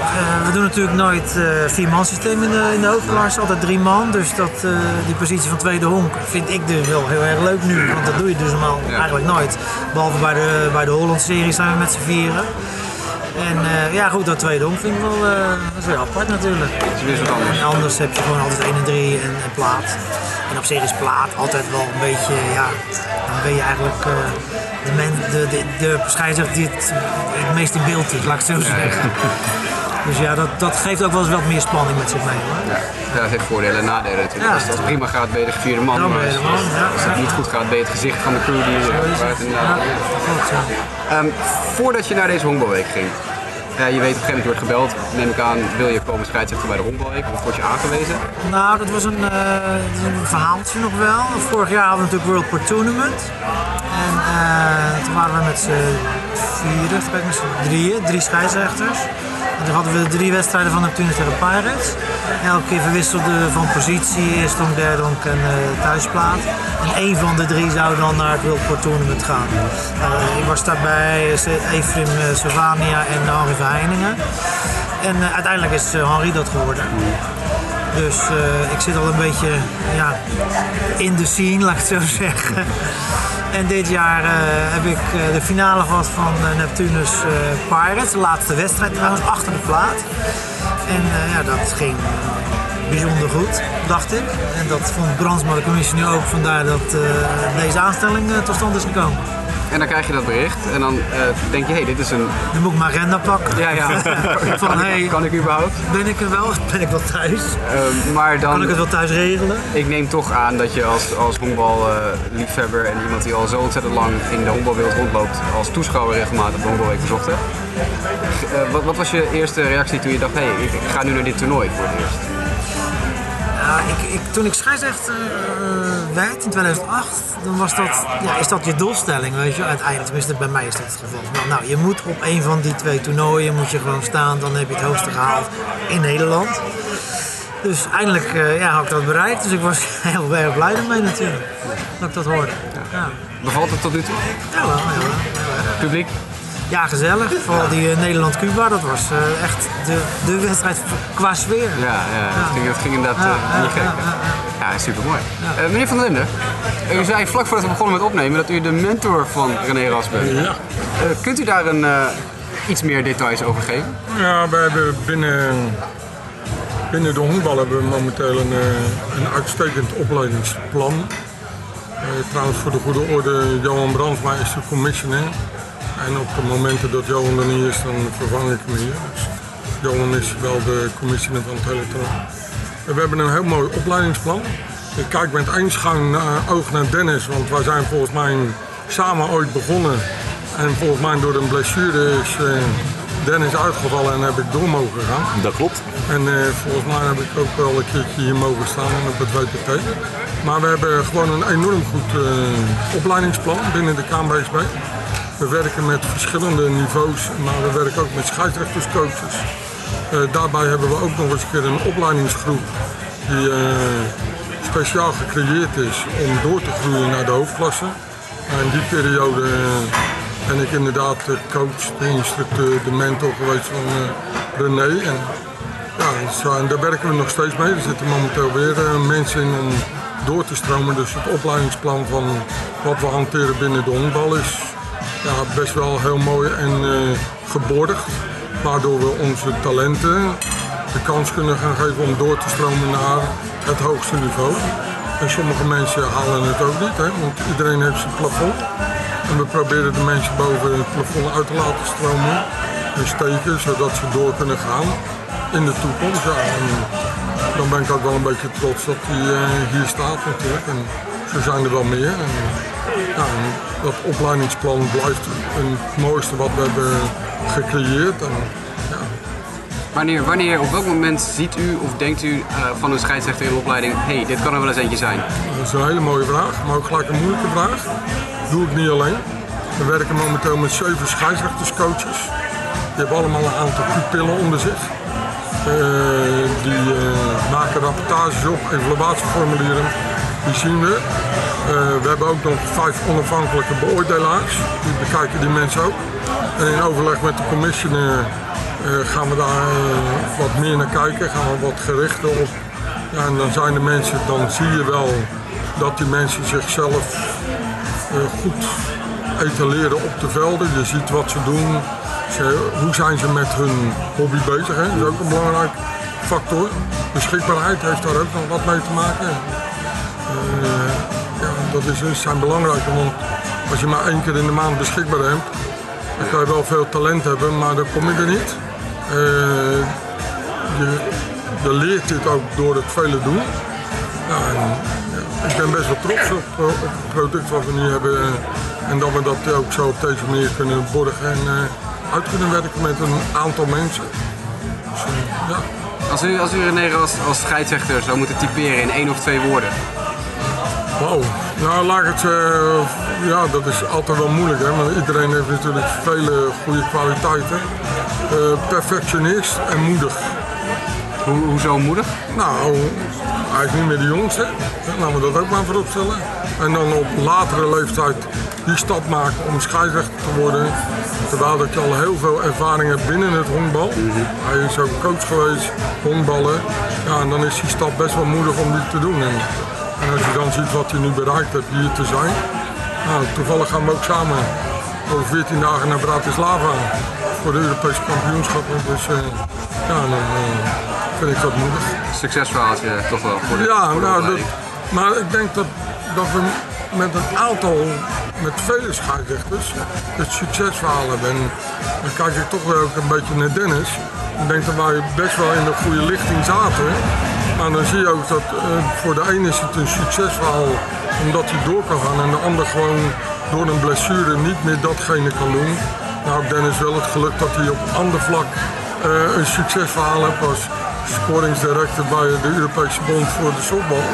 Eh, we doen natuurlijk nooit eh vier man systeem in de, in de hoofdklasse, altijd drie man. Dus dat, eh, die positie van tweede honk vind ik dus wel heel erg leuk nu. Want dat doe je dus normaal Ja. eigenlijk nooit. Behalve bij de, bij de Holland-serie zijn we met z'n vieren. En ja goed, dat tweede honk vind ik wel dat is weer apart natuurlijk. Dat is wat anders. En anders heb je gewoon altijd 1 en 3 en, en plaat. En op zich is plaat altijd wel een beetje, ja, dan ben je eigenlijk de, men, de, de, die het, het meest in beeld is, laat ik het zo zeggen. Dus ja, dat, dat geeft ook wel eens wat meer spanning met zich mee hoor. Ja, dat heeft voordelen en nadelen natuurlijk. Ja. Als het prima gaat, ben je de vierde man. Maar als, de man, ja. als het niet goed gaat, ben je het gezicht van de crew die is waar het. inderdaad Ja. Ehm, voordat je naar deze honkbalweek ging, ja, je weet op een gegeven moment je wordt gebeld, neem ik aan, wil je komen scheidsrechter bij de honkbalweek of word je aangewezen? Nou, dat was een, eh, een verhaaltje nog wel. Vorig jaar hadden we natuurlijk World Port Tournament. En eh, toen waren we met z'n vieren, met z'n drieën, drie scheidsrechters. En toen hadden we drie wedstrijden van Neptunus tegen Pirates. Elke keer verwisselden van positie, eerste honk, derde honk en eh, thuisplaat. En één van de drie zou dan naar het World Tournament gaan. Eh, ik was daarbij eh, Efrim eh, Savania en Henri Verheiningen. En uiteindelijk is Henri dat geworden. Dus eh, ik zit al een beetje ja, in de scene, <laughs> laat ik het zo zeggen. En dit jaar eh, heb ik eh, de finale gehad van Neptunus Pirates. De laatste wedstrijd trouwens, achter de plaat. En ja, dat ging bijzonder goed, dacht ik. En dat vond Brandsma de commissie nu ook, vandaar dat deze aanstelling tot stand is gekomen. En dan krijg je dat bericht en dan eh, denk je, hé, hey, dit is een... Nu moet ik mijn agenda pakken. Ja, ja. <laughs> Van, kan, hey, ik, kan ik überhaupt? ben ik er wel? <laughs> Ben ik wel thuis? Eh, maar dan... Kan ik het wel thuis regelen? Ik neem toch aan dat je als, als honkballiefhebber en iemand die al zo ontzettend lang in de honkbalwereld rondloopt, als toeschouwer regelmatig de honkbalweek bezocht hebt. Eh, wat, wat was je eerste reactie toen je dacht, hé, hey, ik ga nu naar dit toernooi voor het eerst? Ja, ik, ik, toen ik scheidsrechter eh, werd in 2008, dan was dat, ja, is dat je doelstelling, weet je, uiteindelijk. Tenminste, bij mij is dat het geval. Nou, nou, je moet op een van die twee toernooien moet je gewoon staan, dan heb je het hoogste gehaald in Nederland. Dus eindelijk eh, ja, had ik dat bereikt, dus ik was <laughs> heel erg blij ermee natuurlijk, dat ik dat hoorde. Ja, Bevalt het tot nu toe? ja wel, ja, wel. Publiek? Ja, gezellig. Vooral die eh, Nederland-Cuba, dat was eh, echt de, de wedstrijd qua sfeer. Ja, ja, Het, ging, het ging inderdaad Ja, eh, niet ja, gek. ja, Ja, super mooi. meneer Van der Linden, u zei vlak voordat we begonnen met opnemen dat u de mentor van René Ras bent. Ja. Eh, kunt u daar een, eh, iets meer details over geven? Ja, we hebben binnen, binnen de honkbal hebben we momenteel een, eh, een uitstekend opleidingsplan. Eh, trouwens, voor de goede orde, Johan Brandsma is de commissioner. En op de momenten dat Johan er niet is, dan vervang ik hem hier. Dus Johan is wel de commissioner van het. We hebben een heel mooi opleidingsplan. Ik kijk met schuin eh, oog naar Dennis, want wij zijn volgens mij samen ooit begonnen. En volgens mij door een blessure is eh, Dennis uitgevallen en heb ik door mogen gaan. Dat klopt. En eh, volgens mij heb ik ook wel een keertje hier mogen staan en op het WPT. Maar we hebben gewoon een enorm goed eh, opleidingsplan binnen de KNBSB. We werken met verschillende niveaus, maar we werken ook met scheidsrechterscoaches. Eh, daarbij hebben we ook nog eens een keer een opleidingsgroep die eh, speciaal gecreëerd is om door te groeien naar de hoofdklasse. En in die periode ben ik inderdaad de coach, de instructeur, de mentor geweest van René. En ja, daar werken we nog steeds mee. Er zitten momenteel weer mensen in door te stromen. Dus het opleidingsplan van wat we hanteren binnen de honkbal is ja, best wel heel mooi en eh, geborgd. Waardoor we onze talenten de kans kunnen gaan geven om door te stromen naar het hoogste niveau. En sommige mensen halen het ook niet, hè, want iedereen heeft zijn plafond. En we proberen de mensen boven het plafond uit te laten stromen en steken, zodat ze door kunnen gaan in de toekomst. Dan ben ik ook wel een beetje trots dat hij eh, hier staat natuurlijk. En zo zijn er wel meer. En, ja, en dat opleidingsplan blijft het mooiste wat we hebben gecreëerd. En, ja, Wanneer, wanneer, op welk moment ziet u of denkt u eh, van een scheidsrechter in de opleiding, hé, hey, dit kan er wel eens eentje zijn? Dat is een hele mooie vraag, maar ook gelijk een moeilijke vraag. Doe ik niet alleen. We werken momenteel met zeven scheidsrechterscoaches. Die hebben allemaal een aantal pupillen onder zich. Eh, die eh, maken rapportages op, evaluatieformulieren. Die zien we. Eh, we hebben ook nog vijf onafhankelijke beoordelaars. Die bekijken die mensen ook. En in overleg met de commissioner gaan we daar wat meer naar kijken. Gaan we wat gerichter op. Ja, en dan zijn de mensen, dan zie je wel dat die mensen zichzelf goed etaleren op de velden. Je ziet wat ze doen. Hoe zijn ze met hun hobby bezig? Hè? Dat is ook een belangrijk factor. Beschikbaarheid heeft daar ook nog wat mee te maken. Eh, ja, dat is, zijn belangrijke, want als je maar één keer in de maand beschikbaar hebt, dan kan je wel veel talent hebben, maar dan kom je er niet. Eh, je, leert dit ook door het vele doen. Ik ben best wel trots op, eh, op het product wat we nu hebben en dat we dat ook zo op deze manier kunnen borgen en eh, uit kunnen werken met een aantal mensen. Dus, eh, ja. Als u, als u René als, als scheidsrechter zou moeten typeren in één of twee woorden, Wauw. Nou, laat het. eh, ja, dat is altijd wel moeilijk, hè? Want iedereen heeft natuurlijk vele goede kwaliteiten. Eh, perfectionist en moedig. hoe, hoezo moedig? Nou, hij is niet meer de jongste. Laten we dat ook maar voorop stellen. En dan op latere leeftijd die stap maken om scheidsrechter te worden. Terwijl dat je al heel veel ervaring hebt binnen het honkbal. Hij is ook coach geweest, honkballen. Ja, en dan is die stap best wel moedig om die te doen. En, en als je dan ziet wat hij nu bereikt heeft hier te zijn. Nou, toevallig gaan we ook samen over 14 dagen naar Bratislava voor de Europese kampioenschappen. Dus eh, ja, dan eh, vind ik dat moedig. Succesverhaaltje toch wel voor de Ja, voor de nou, dat, maar ik denk dat, dat we met een aantal, met vele scheidsrechters, het succesverhaal hebben. En dan kijk ik toch weer ook een beetje naar Dennis. Ik denk dat wij best wel in de goede lichting zaten. Maar dan zie je ook dat eh, voor de ene is het een succesverhaal omdat hij door kan gaan en de ander gewoon door een blessure niet meer datgene kan doen. Nou, Dennis wel het geluk dat hij op ander vlak eh, een succesverhaal heeft als scoringsdirector bij de Europese Bond voor de softbal.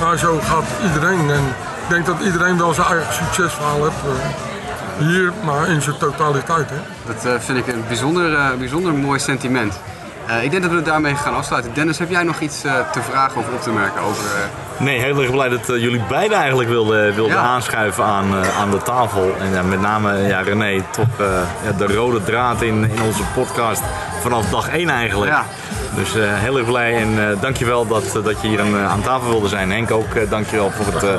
Maar zo gaat iedereen en ik denk dat iedereen wel zijn eigen succesverhaal heeft. eh, hier, maar in zijn totaliteit. Hè. Dat eh, vind ik een bijzonder, eh, bijzonder mooi sentiment. Eh, ik denk dat we het daarmee gaan afsluiten. Dennis, heb jij nog iets eh, te vragen of op te merken over... eh, Nee, heel erg blij dat jullie beiden eigenlijk wilden, wilden Ja. aanschuiven aan, eh, aan de tafel. En ja, met name ja, René, toch eh, ja, de rode draad in, in onze podcast vanaf dag 1 eigenlijk. Ja. Dus eh, heel erg blij en eh, dankjewel dat, dat je hier aan, aan tafel wilde zijn. Henk ook, eh, dankjewel voor het eh,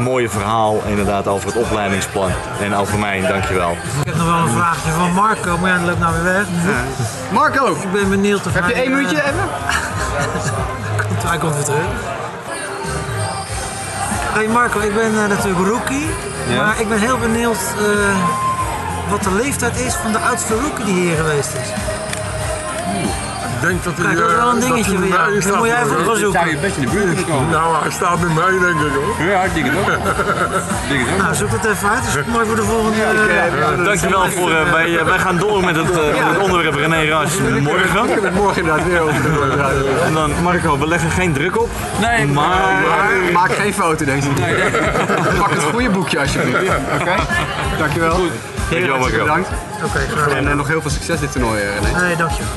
mooie verhaal inderdaad over het opleidingsplan. En over mij, dankjewel. Ik heb nog wel een vraagje van Marco, maar ja, dat loopt nou weer weg. Marco, Ik ben benieuwd of heb je één eh, minuutje even? komt- Hij komt weer terug. Hey Marco, ik ben eh, natuurlijk rookie, maar ik ben heel benieuwd eh, wat de leeftijd is van de oudste rookie die hier geweest is. Ik denk dat hij, Kijk, dat is eh, wel een dingetje voor nummer jou. Dan moet jij staat. even gaan zoeken. een beetje in de buurt komen. Nou, hij staat nummer 1 denk ik hoor. Ja, ik denk het ook. <laughs> Ik denk het ook. Nou, zoek het even uit. Dat is mooi voor de volgende. eh, Dankjewel voor, eh, wij, eh, wij gaan door met het, eh, onderwerp René Ras morgen. Ik heb het morgen inderdaad weer over. En dan Marco, we leggen geen druk op. Nee, Maar- maar maak geen foto deze keer. Pak het goede boekje alsjeblieft. Oké? Dankjewel. Dankjewel Marco. Bedankt. Oké, graag. En eh, nog heel veel succes dit toernooi, eh, René. Nee, dankjewel.